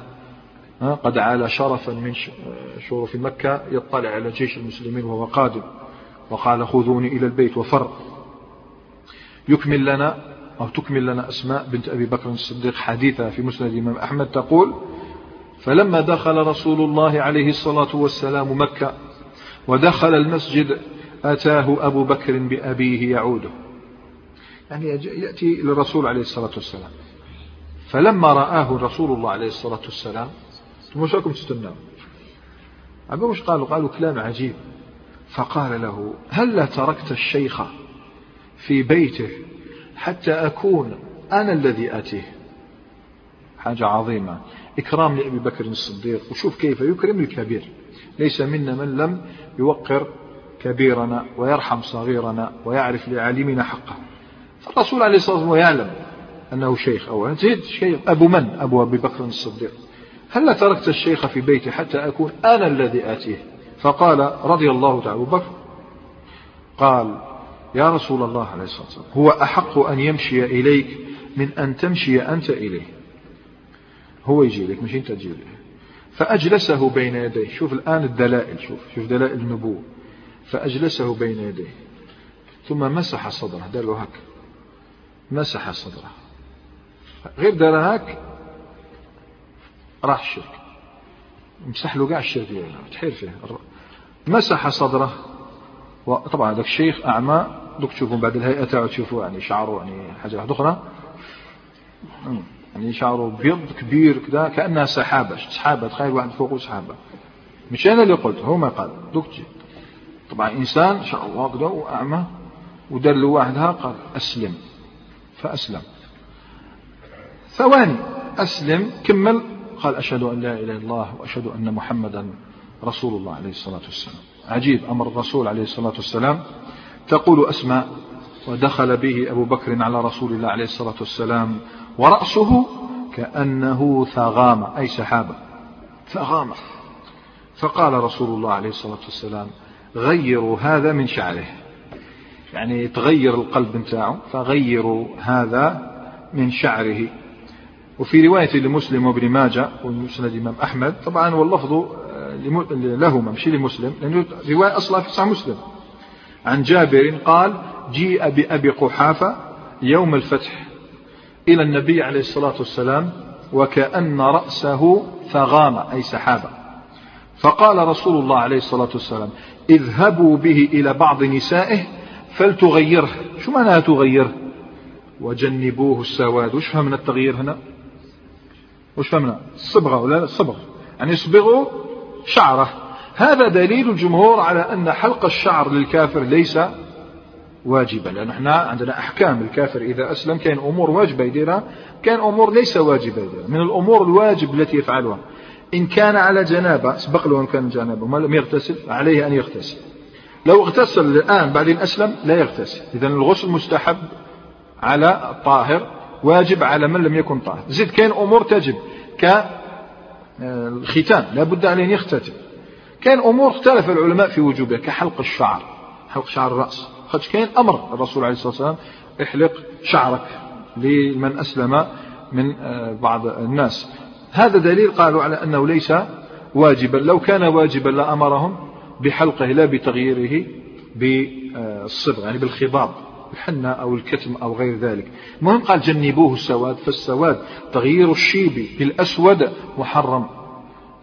قد عال شرفا من شرف مكة يطلع على جيش المسلمين وهو قادم. وقال خذوني إلى البيت وفر. يكمل لنا أو تكمل لنا أسماء بنت أبي بكر الصديق حديثة في مسند الإمام أحمد تقول فلما دخل رسول الله عليه الصلاة والسلام مكة ودخل المسجد أتاه أبو بكر بأبيه يعوده. يعني يأتي للرسول عليه الصلاة والسلام. فلما رآه رسول الله عليه الصلاة والسلام مش راكم تستناوا عبوا وش قالوا؟ قالوا كلام عجيب. فقال له هل تركت الشيخ في بيته حتى أكون أنا الذي آتيه؟ حاجة عظيمة. إكرام لأبي بكر الصديق. وشوف كيف يكرم الكبير. ليس منا من لم يوقر كبيرنا ويرحم صغيرنا ويعرف لعالمنا حقه. فالرسول عليه الصلاة والسلام يعلم أنه شيخ زيد شيخ أبو من؟ أبو أبي بكر الصديق. هل تركت الشيخ في بيتي حتى أكون أنا الذي آتيه؟ فقال رضي الله تعالى أبو بكر قال يا رسول الله عليه الصلاة والسلام هو أحق أن يمشي إليك من أن تمشي أنت إليه. هو يجي لك مش أنت تجي له فأجلسه بين يديه. شوف الآن الدلائل شوف شوف دلائل النبوة. فأجلسه بين يديه. ثم مسح صدره. دار هكا مسح صدره. غير دار هاك راح الشرك مسح له كاع الشرك تحير فيه. مسح صدره. وطبعا هذاك الشيخ أعمى دوك تشوفوا بعد الهيئة تاعو تشوفوا يعني شعره يعني حاجة واحدة أخرى. يعني شعره بيض كبير كذا كأنها سحابة. سحابة تخيل واحد فوقه سحابة. مش أنا اللي قلت هو ما قال. دوك تجي. طبعا إنسان إن شاء الله كذا وأعمى. ودار له واحدها قال أسلم. فأسلم. ثواني. أسلم كمل. قال أشهد أن لا إله إلا الله وأشهد أن محمدا رسول الله عليه الصلاة والسلام. عجيب أمر الرسول عليه الصلاة والسلام. تقول أسماء ودخل به أبو بكر على رسول الله عليه الصلاة والسلام ورأسه كأنه ثغام أي سحابة. ثغامة. فقال رسول الله عليه الصلاة والسلام غيروا هذا من شعره. يعني تغير القلب نتاعه فغيروا هذا من شعره. وفي رواية لمسلم وابن ماجه ومسند الإمام أحمد طبعا واللفظ آه، لهما مش لمسلم لأنه رواية أصلا في صحيح مسلم. عن جابر قال جيء بأبي قحافة يوم الفتح إلى النبي عليه الصلاة والسلام وكأن رأسه ثغام أي سحابة. فقال رسول الله عليه الصلاة والسلام اذهبوا به إلى بعض نسائه فلتغيره. شو معنى تغيره وجنبوه السواد. وش فهمنا التغيير هنا؟ وش فهمنا؟ الصبغة ولا الصبغ يعني يصبغوا شعرة. هذا دليل الجمهور على أن حلق الشعر للكافر ليس واجبا. لأن إحنا عندنا أحكام الكافر إذا أسلم كان أمور واجبة يديرها كان أمور ليس واجبة يديرها. من الأمور الواجب التي يفعلها. إن كان على جنابة سبق له أن كان جنابة ما لم يغتسل عليه أن يغتسل. لو اغتسل الآن بعدين أسلم لا يغتسل. إذا الغسل مستحب على الطاهر. واجب على من لم يكن طاهر زد كاين أمور تجب كالختان لا بد أن يختتم. كان أمور اختلف العلماء في وجوبها كحلق الشعر حلق شعر الرأس. خاطر كاين أمر الرسول عليه الصلاة والسلام احلق شعرك لمن أسلم من آه، بعض الناس. هذا دليل قالوا على أنه ليس واجبا. لو كان واجبا لأمرهم بحلقه لا بتغييره بالصبغ يعني بالخضاب. الحنة أو الكتم أو غير ذلك. المهم قال جنبوه السواد فالسواد تغيير الشيب بالأسود محرم.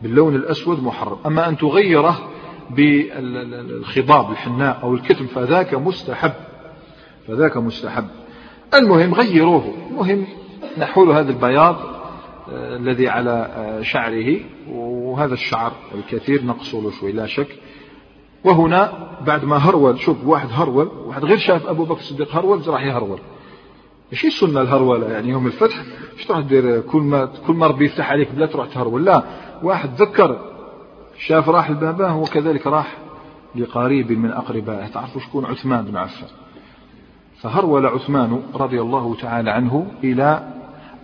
باللون الأسود محرم. أما أن تغيره بالخضاب الحناء أو الكتم فذاك مستحب. فذاك مستحب. المهم غيروه. المهم نحول هذا البياض آه، الذي على آه، شعره وهذا الشعر الكثير نقصه شوي لا شك. وهنا بعد ما هرول شوف واحد هرول واحد غير شاف أبو بكر الصديق هرول راح يهرول. إيش السنة الهرولة؟ يعني يوم الفتح إيش تروح تدير؟ كل ما كل ما ربي يفتح عليك بلا تروح تهرول. لا واحد ذكر شاف راح لباباه وكذلك راح لقريب من أقربائه تعرفوا شكون عثمان بن عفان؟ فهرول عثمان رضي الله تعالى عنه إلى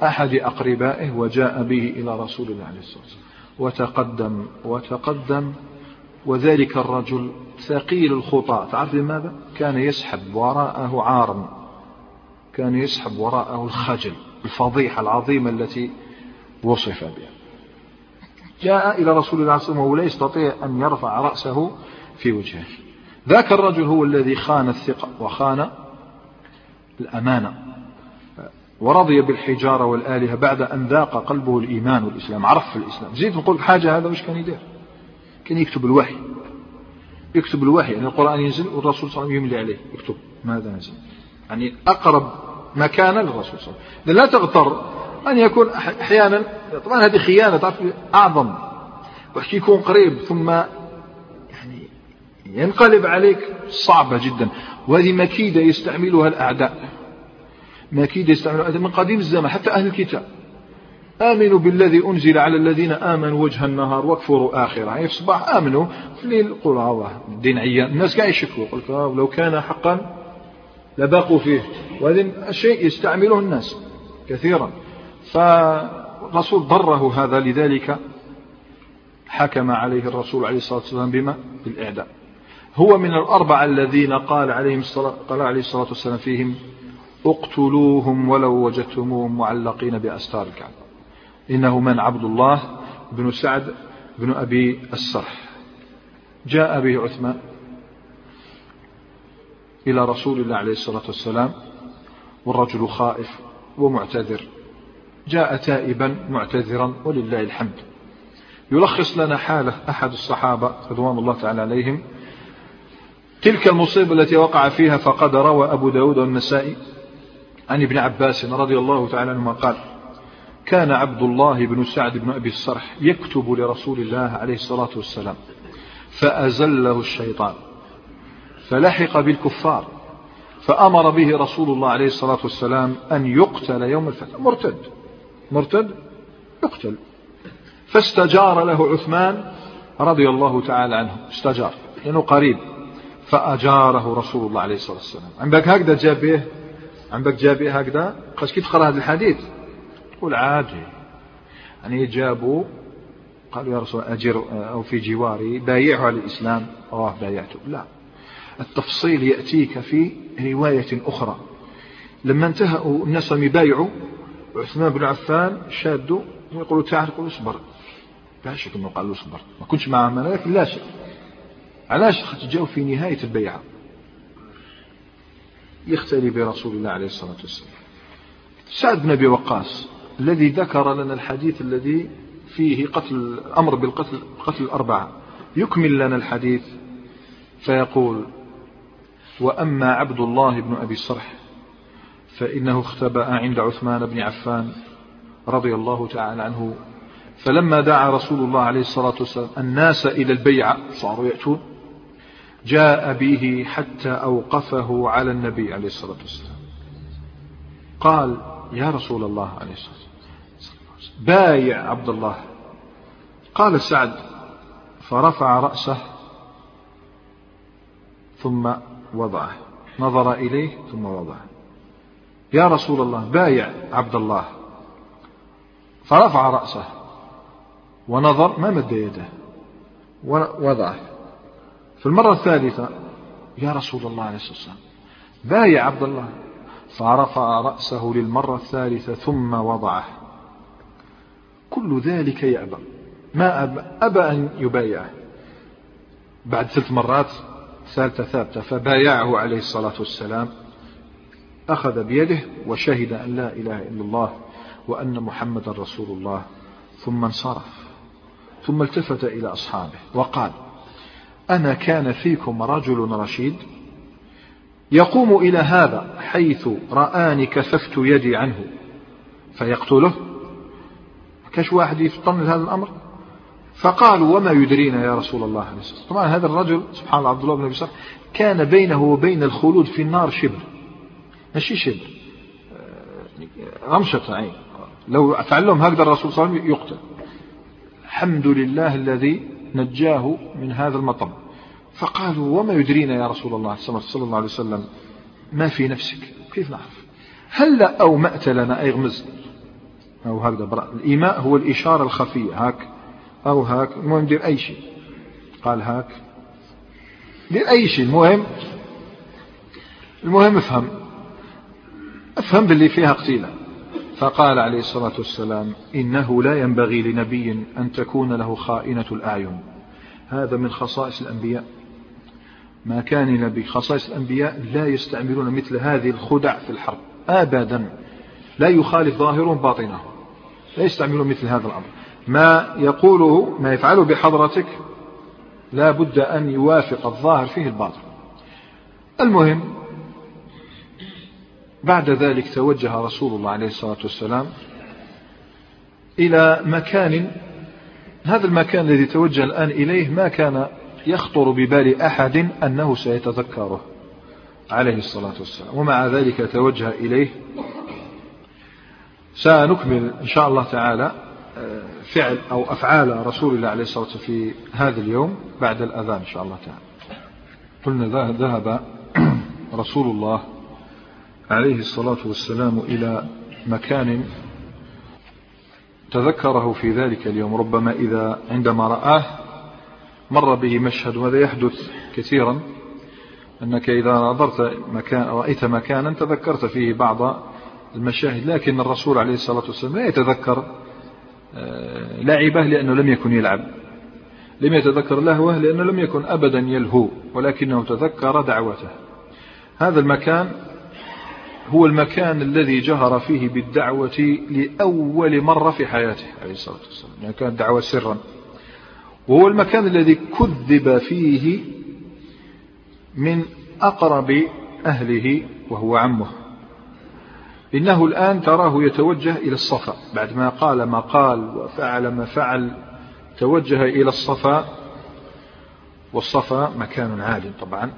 أحد أقربائه وجاء به إلى رسول الله عليه الصلاة والسلام. وتقدم وتقدم وذلك الرجل ثقيل الخطى. تعرف لماذا؟ كان يسحب وراءه عارا كان يسحب وراءه الخجل الفضيحة العظيمة التي وصف بها. جاء إلى رسول الله صلى الله عليه وسلم وهو لا يستطيع أن يرفع رأسه في وجهه. ذاك الرجل هو الذي خان الثقة وخان الأمانة ورضي بالحجارة والآلهة بعد أن ذاق قلبه الإيمان والإسلام. عرف الإسلام. زيد نقول حاجة هذا وش كان يدير؟ كان يكتب الوحي. يكتب الوحي. يعني القرآن ينزل والرسول صلى الله عليه وسلم يملي عليه. يكتب. ماذا نزل يعني أقرب مكانا للرسول صلى الله عليه وسلم. لا تغتر. أن يكون أحيانا. طبعا هذه خيانة تعرف أعظم. وحكي يكون قريب ثم يعني ينقلب عليك صعبة جدا. وهذه مكيدة يستعملها الأعداء. مكيدة يستعملها. من قديم الزمان. حتى أهل الكتاب. آمنوا بالذي أنزل على الذين آمنوا وجه النهار واكفروا آخره. يعني في الصباح آمنوا في الليل قولوا الله الدين عيان الناس قاعد يشكوا. قلت لو كان حقا لبقوا فيه. وهذا الشيء يستعمله الناس كثيرا. فالرسول ضره هذا لذلك حكم عليه الرسول عليه الصلاة والسلام بما؟ بالإعداء. هو من الأربعة الذين قال عليهم الصلاة قال عليه الصلاة والسلام فيهم اقتلوهم ولو وجدتموهم معلقين بأستار الكعبة. إنه من عبد الله بن سعد بن أبي السرح. جاء به عثمان إلى رسول الله عليه الصلاة والسلام والرجل خائف ومعتذر. جاء تائبا معتذرا ولله الحمد. يلخص لنا حالة أحد الصحابة رضوان الله تعالى عليهم. تلك المصيبة التي وقع فيها فقد روى أبو داود والنسائي عن ابن عباس رضي الله تعالى عنهما قال كان عبد الله بن سعد بن أبي الصرح يكتب لرسول الله عليه الصلاة والسلام فأزله الشيطان فلحق بالكفار فأمر به رسول الله عليه الصلاة والسلام أن يقتل يوم الفتح. مرتد مرتد يقتل. فاستجار له عثمان رضي الله تعالى عنه استجار لأنه قريب. فأجاره رسول الله عليه الصلاة والسلام. عندك هكذا جابه عندك جابه هكذا؟ قاش كيف تقرأ هذا الحديث؟ تقول عادي يعني جابوا قالوا يا رسول أجر أو في جواري بايعه على الإسلام الله بايعته. لا. التفصيل يأتيك في رواية أخرى. لما انتهوا الناس يبايعوا. عثمان بن عفان شادوا ويقولوا تعال يقول اصبر. لا شك أنه قال اصبر. ما كنتش معه لكن لا شك. علاش جاوا في نهاية البيعة؟ يختلي برسول الله عليه الصلاة والسلام. سعد بن أبي وقاص الذي ذكر لنا الحديث الذي فيه قتل الأمر بالقتل قتل الأربعة. يكمل لنا الحديث فيقول وأما عبد الله بن أبي صرح فإنه اختبأ عند عثمان بن عفان رضي الله تعالى عنه فلما دعا رسول الله عليه الصلاة والسلام الناس إلى البيعة صاروا يأتون جاء به حتى أوقفه على النبي عليه الصلاة والسلام. قال يا رسول الله عليه الصلاة والسلام. بايع عبد الله. قال سعد فرفع رأسه ثم وضعه. نظر إليه ثم وضعه. يا رسول الله بايع عبد الله. فرفع رأسه ونظر ما مد يده؟ ووضعه. في المرة الثالثة يا رسول الله عليه الصلاة والسلام بايع عبد الله. فرفع رأسه للمرة الثالثة ثم وضعه. كل ذلك يأبى. ما أبى, أبى أن يبايعه. بعد ثلاث مرات ثالثة ثابتة فبايعه عليه الصلاة والسلام. أخذ بيده وشهد أن لا إله إلا الله وأن محمد رسول الله. ثم انصرف. ثم التفت إلى أصحابه وقال أنا كان فيكم رجل رشيد يقوم إلى هذا حيث رآني كففت يدي عنه فيقتله. كاش واحد يفطن هذا الأمر؟ فقالوا وما يدرينا يا رسول الله عليه الصلاة طبعا هذا الرجل سبحان الله عبد الله بن أبي سعد كان بينه وبين الخلود في النار شبر. ماشي شبر. غمشة عين. لو تعلم هكذا الرسول صلى الله عليه وسلم يقتل. الحمد لله الذي نجاه من هذا المطب. فقالوا وما يدرينا يا رسول الله صلى الله عليه وسلم ما في نفسك؟ كيف نعرف؟ هل أومأت لنا؟ أي غمز. أو هكذا الإيماء هو الإشارة الخفية. هاك أو هاك المهم دير أي شيء. قال هاك. دير أي شيء. المهم المهم افهم. افهم باللي فيها قتيلة. فقال عليه الصلاة والسلام إنه لا ينبغي لنبي أن تكون له خائنة الأعين. هذا من خصائص الأنبياء. ما كان نبي خصائص الأنبياء لا يستعملون مثل هذه الخدع في الحرب. أبدا. لا يخالف ظاهرهم باطنهم. لا يستعملون مثل هذا الأمر. ما يقوله ما يفعله بحضرتك لا بد أن يوافق الظاهر فيه الباطن. المهم بعد ذلك توجه رسول الله عليه الصلاة والسلام إلى مكان هذا المكان الذي توجه الآن إليه ما كان يخطر ببال أحد أنه سيتذكره. عليه الصلاة والسلام. ومع ذلك توجه إليه. سنكمل إن شاء الله تعالى آه، فعل أو أفعال رسول الله عليه الصلاة والسلام في هذا اليوم بعد الأذان إن شاء الله تعالى. قلنا ذهب رسول الله عليه الصلاة والسلام إلى مكان تذكره في ذلك اليوم. ربما إذا عندما رآه مر به مشهد وهذا يحدث كثيرا أنك إذا نظرت مكان رأيت مكانا تذكرت فيه بعض المشاهد لكن الرسول عليه الصلاة والسلام لا يتذكر آه، لعبه لأنه لم يكن يلعب. لم يتذكر لهوه لأنه لم يكن أبدا يلهو ولكنه تذكر دعوته. هذا المكان هو المكان الذي جهر فيه بالدعوة لأول مرة في حياته عليه الصلاة والسلام. يعني كانت دعوة سرا. وهو المكان الذي كذب فيه من أقرب أهله وهو عمه. إنه الآن تراه يتوجه إلى الصفا. بعد ما قال ما قال وفعل ما فعل توجه إلى الصفا. والصفا مكان عال طبعا.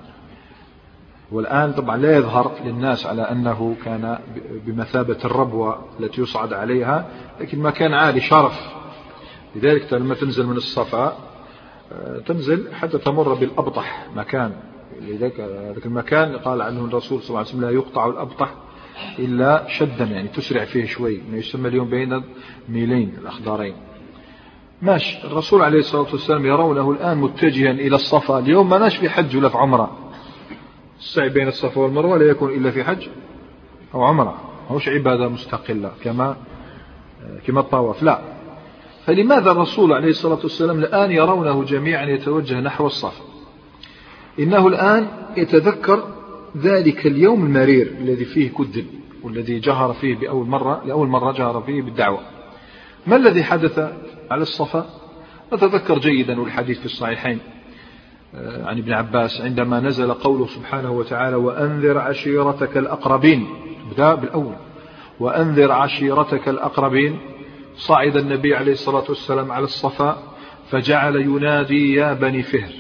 والآن طبعا لا يظهر للناس على أنه كان بمثابة الربوة التي يصعد عليها لكن مكان عالي شرف. لذلك لما تنزل من الصفا آه، تنزل حتى تمر بالأبطح مكان. لذلك ذلك المكان قال عنه الرسول صلى الله عليه وسلم لا يقطع الأبطح إلا شدا يعني تسرع فيه شوي ما يسمى اليوم بين ميلين الأخضارين ماشي. الرسول عليه الصلاة والسلام يرونه الآن متجها إلى الصفا. اليوم ما ناش في حج ولا في عمرة. السعي بين الصفا والمروة لا يكون إلا في حج أو عمرة. مش عبادة مستقلة كما كما الطواف. لا. فلماذا الرسول عليه الصلاة والسلام الآن يرونه جميعا يتوجه نحو الصفا إنه الآن يتذكر ذلك اليوم المرير الذي فيه كذب والذي جهر فيه بأول مرة لأول مرة جهر فيه بالدعوة. ما الذي حدث على الصفا نتذكر جيدا والحديث في الصحيحين آه، عن ابن عباس عندما نزل قوله سبحانه وتعالى وأنذر عشيرتك الأقربين بدأ بالأول. وأنذر عشيرتك الأقربين صعد النبي عليه الصلاة والسلام على الصفا فجعل ينادي يا بني فهر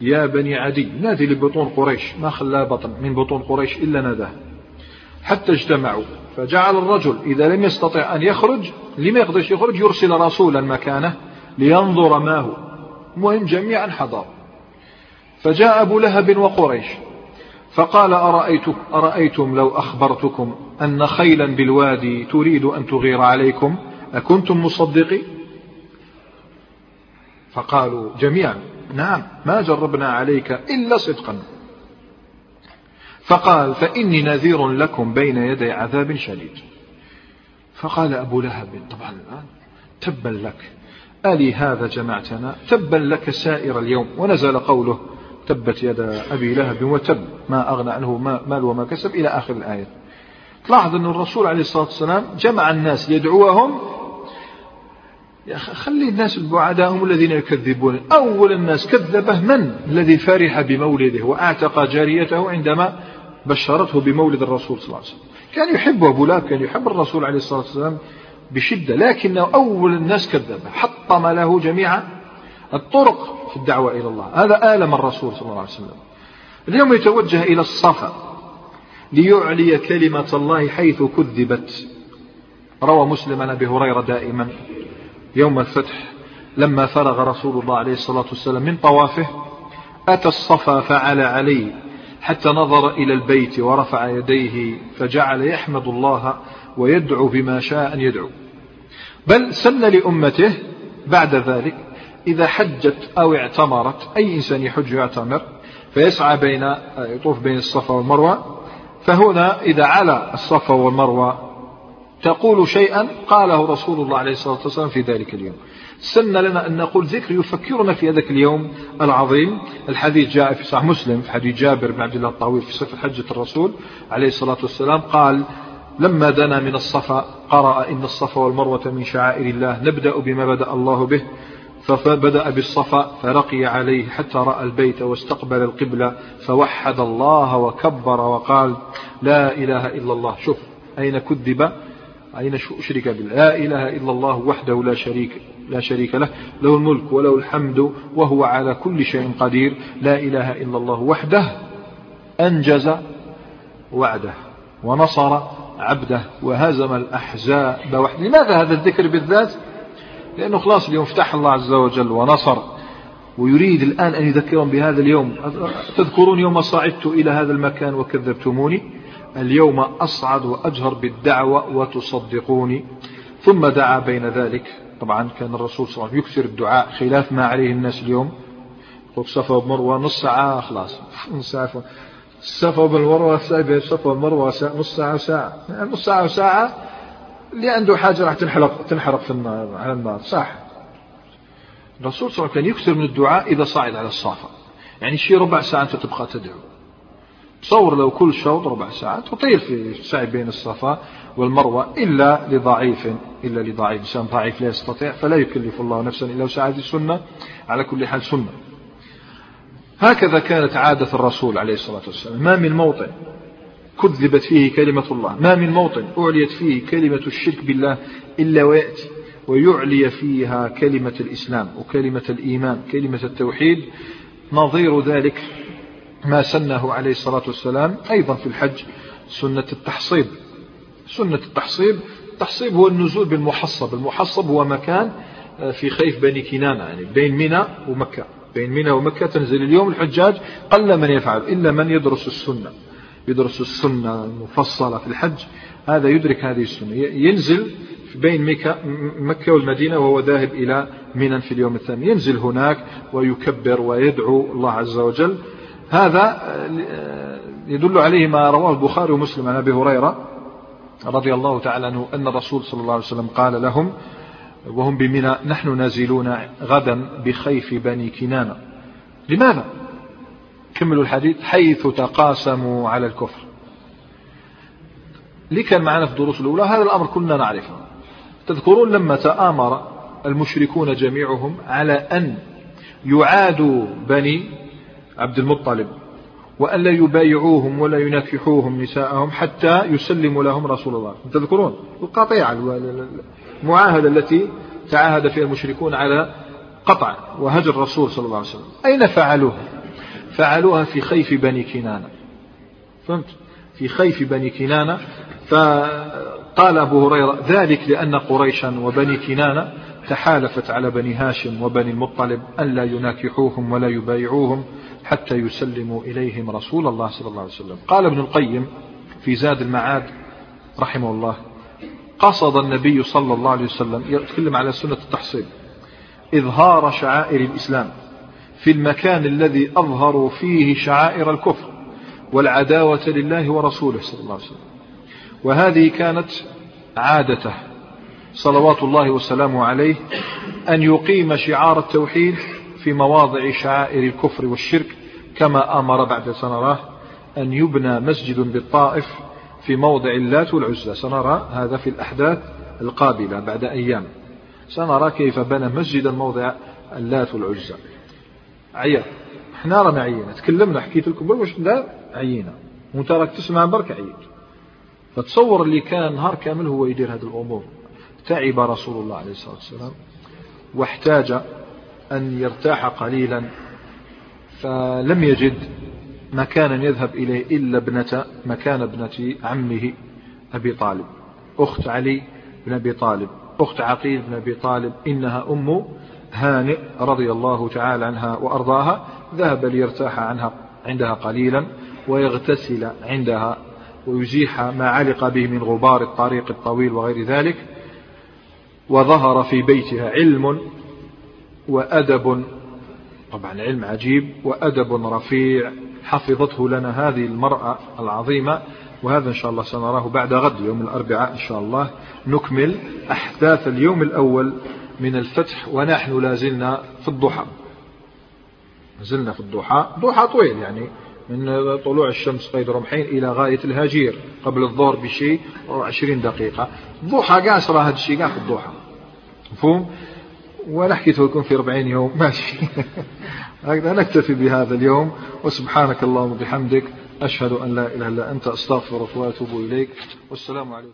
يا بني عدي نادي لبطون قريش ما خلى بطن من بطون قريش إلا ناداه. حتى اجتمعوا فجعل الرجل إذا لم يستطع أن يخرج لما يقدرش يخرج يرسل رسولا مكانه لينظر ما هو مهم جميعا حضر. فجاء أبو لهب وقريش فقال أرأيتم, أرأيتم لو أخبرتكم أن خيلا بالوادي تريد أن تغير عليكم؟ أكنتم مصدقين؟ فقالوا جميعا نعم ما جربنا عليك إلا صدقا. فقال فإني نذير لكم بين يدي عذاب شديد. فقال أبو لهب طبعا الآن تبا لك. ألي هذا جمعتنا تبا لك سائر اليوم. ونزل قوله تبت يد أبي لهب وتب ما أغنى عنه مال وما كسب إلى آخر الآية. تلاحظ أن الرسول عليه الصلاة والسلام جمع الناس يدعوهم خلي الناس البعداء هم الذين يكذبون. أول الناس كذبه من؟ الذي فرح بمولده وأعتق جاريته عندما بشرته بمولد الرسول صلى الله عليه وسلم. كان يحب أبو لهب كان يحب الرسول عليه الصلاة والسلام بشدة لكنه أول الناس كذبه. حطم له جميع الطرق في الدعوة إلى الله. هذا آلم الرسول صلى الله عليه وسلم. اليوم يتوجه إلى الصفا ليعلي كلمة الله حيث كذبت. روى مسلم عن أبي هريرة دائما. يوم الفتح لما فرغ رسول الله عليه الصلاة والسلام من طوافه أتى الصفا فعل عليه حتى نظر إلى البيت ورفع يديه فجعل يحمد الله ويدعو بما شاء أن يدعو. بل سن لأمته بعد ذلك إذا حجت أو اعتمرت أي إنسان يحج ويعتمر فيسعى بين يطوف بين الصفا والمروة فهنا إذا على الصفا والمروة تقول شيئا قاله رسول الله عليه الصلاة والسلام في ذلك اليوم. سن لنا أن نقول ذكر يفكرنا في ذلك اليوم العظيم. الحديث جاء في صحيح مسلم في حديث جابر بن عبد الله الطويل في صفة حجة الرسول عليه الصلاة والسلام قال لما دنا من الصفا قرأ إن الصفا والمروة من شعائر الله نبدأ بما بدأ الله به فبدأ بالصفا فرقي عليه حتى رأى البيت واستقبل القبلة فوحد الله وكبر وقال لا إله إلا الله. شوف أين كذب؟ أين أشرك بالله لا إله إلا الله وحده لا شريك لا شريك له له الملك وله الحمد وهو على كل شيء قدير. لا إله إلا الله وحده أنجز وعده ونصر عبده وهزم الأحزاب وحده. لماذا هذا الذكر بالذات؟ لأنه خلاص اليوم فتح الله عز وجل ونصر ويريد الآن أن يذكرهم بهذا اليوم. تذكرون يوم صعدت إلى هذا المكان وكذبتموني؟ اليوم أصعد وأجهر بالدعوة وتصدقوني. ثم دعا بين ذلك. طبعا كان الرسول صلى الله عليه وسلم يكثر الدعاء خلاف ما عليه الناس اليوم. يقول صفا ومروة نص ساعة خلاص. نص ساعة. الصفا والمروة بين الصفا والمروة نص ساعة يعني نص ساعة وساعة اللي عنده حاجة راح تنحرق تنحرق في النار على النار. صح. الرسول صلى الله عليه وسلم كان يكثر من الدعاء إذا صعد على الصافة يعني شي ربع ساعة أنت تبقى تدعو. تصور لو كل شوط ربع ساعة تطير في سعي بين الصفا والمروة إلا لضعيف إلا لضعيف. إنسان ضعيف لا يستطيع فلا يكلف الله نفسا إلا وسعها. السنة على كل حال سنة. هكذا كانت عادة الرسول عليه الصلاة والسلام. ما من موطن كذبت فيه كلمة الله. ما من موطن أعليت فيه كلمة الشرك بالله إلا ويأتي ويعلي فيها كلمة الإسلام وكلمة الإيمان كلمة التوحيد. نظير ذلك ما سنه عليه الصلاة والسلام أيضا في الحج سنة التحصيب. سنة التحصيب التحصيب هو النزول بالمحصب. المحصب هو مكان آه، في خيف بني كنانة يعني بين منى ومكة. بين منى ومكة تنزل اليوم الحجاج قل من يفعل إلا من يدرس السنة. يدرس السنة المفصلة في الحج. هذا يدرك هذه السنة. ينزل بين مكة, مكة والمدينة وهو ذاهب إلى منى في اليوم الثاني. ينزل هناك ويكبر ويدعو الله عز وجل. هذا آه، يدل عليه ما رواه البخاري ومسلم عن أبي هريرة رضي الله تعالى عنه أن الرسول صلى الله عليه وسلم قال لهم وهم بمنى نحن نازلون غدا بخيف بني كنانة. لماذا؟ كملوا الحديث حيث تقاسموا على الكفر. اللي كان معنا في الدروس الأولى؟ هذا الأمر كنا نعرفه. تذكرون لما تآمر المشركون جميعهم على أن يعادوا بني عبد المطلب وأن لا يبايعوهم ولا ينكحوهم نساءهم حتى يسلموا لهم رسول الله. تذكرون؟ القطيعة المعاهدة التي تعاهد فيها المشركون على قطع وهجر الرسول صلى الله عليه وسلم. أين فعلوها؟ فعلوها في خيف بني كنانة. فهمت؟ في خيف بني كنانة. فقال أبو هريرة ذلك لأن قريشا وبني كنانة تحالفت على بني هاشم وبني المطلب أن لا يناكحوهم ولا يبايعوهم. حتى يسلموا إليهم رسول الله صلى الله عليه وسلم. قال ابن القيم في زاد المعاد رحمه الله قصد النبي صلى الله عليه وسلم يتكلم على سنة التحصيل إظهار شعائر الإسلام في المكان الذي أظهروا فيه شعائر الكفر والعداوة لله ورسوله صلى الله عليه وسلم. وهذه كانت عادته صلوات الله وسلامه عليه أن يقيم شعار التوحيد في مواضع شعائر الكفر والشرك كما أمر بعد سنراه أن يبنى مسجد بالطائف في موضع اللات والعزى سنرى هذا في الأحداث القابلة بعد أيام. سنرى كيف بنى مسجدا موضع اللات والعزى عيا إحنا رانا عينا تكلمنا حكيت لكم واش لا؟ عينا وانت راك تسمع برك عييت فتصور اللي كان نهار كامل هو يدير هذه الأمور. تعب رسول الله عليه الصلاة والسلام. واحتاج أن يرتاح قليلا فلم يجد مكانا يذهب إليه إلا ابنة مكان ابنة عمه أبي طالب. أخت علي بن أبي طالب أخت عقيل بن أبي طالب إنها أم هانئ رضي الله تعالى عنها وأرضاها ذهب ليرتاح عنها عندها قليلا ويغتسل عندها ويزيح ما علق به من غبار الطريق الطويل وغير ذلك وظهر في بيتها علم وأدب طبعا علم عجيب وأدب رفيع. حفظته لنا هذه المرأة العظيمة وهذا إن شاء الله سنراه بعد غد يوم الأربعاء إن شاء الله. نكمل أحداث اليوم الأول من الفتح ونحن لازلنا في الضحى. زلنا في الضحى. ضحى طويل يعني من طلوع الشمس قيد رمحين إلى غاية الهجير قبل الظهر بشيء عشرين دقيقة. ضحى قاس راه هذا الشيء في الضحى. مفهوم؟ ونحكي يكون في أربعين يوم. ماشي. هكذا نكتفي بهذا اليوم وسبحانك اللهم وبحمدك أشهد أن لا إله إلا أنت أستغفرك وأتوب إليك. والسلام عليكم.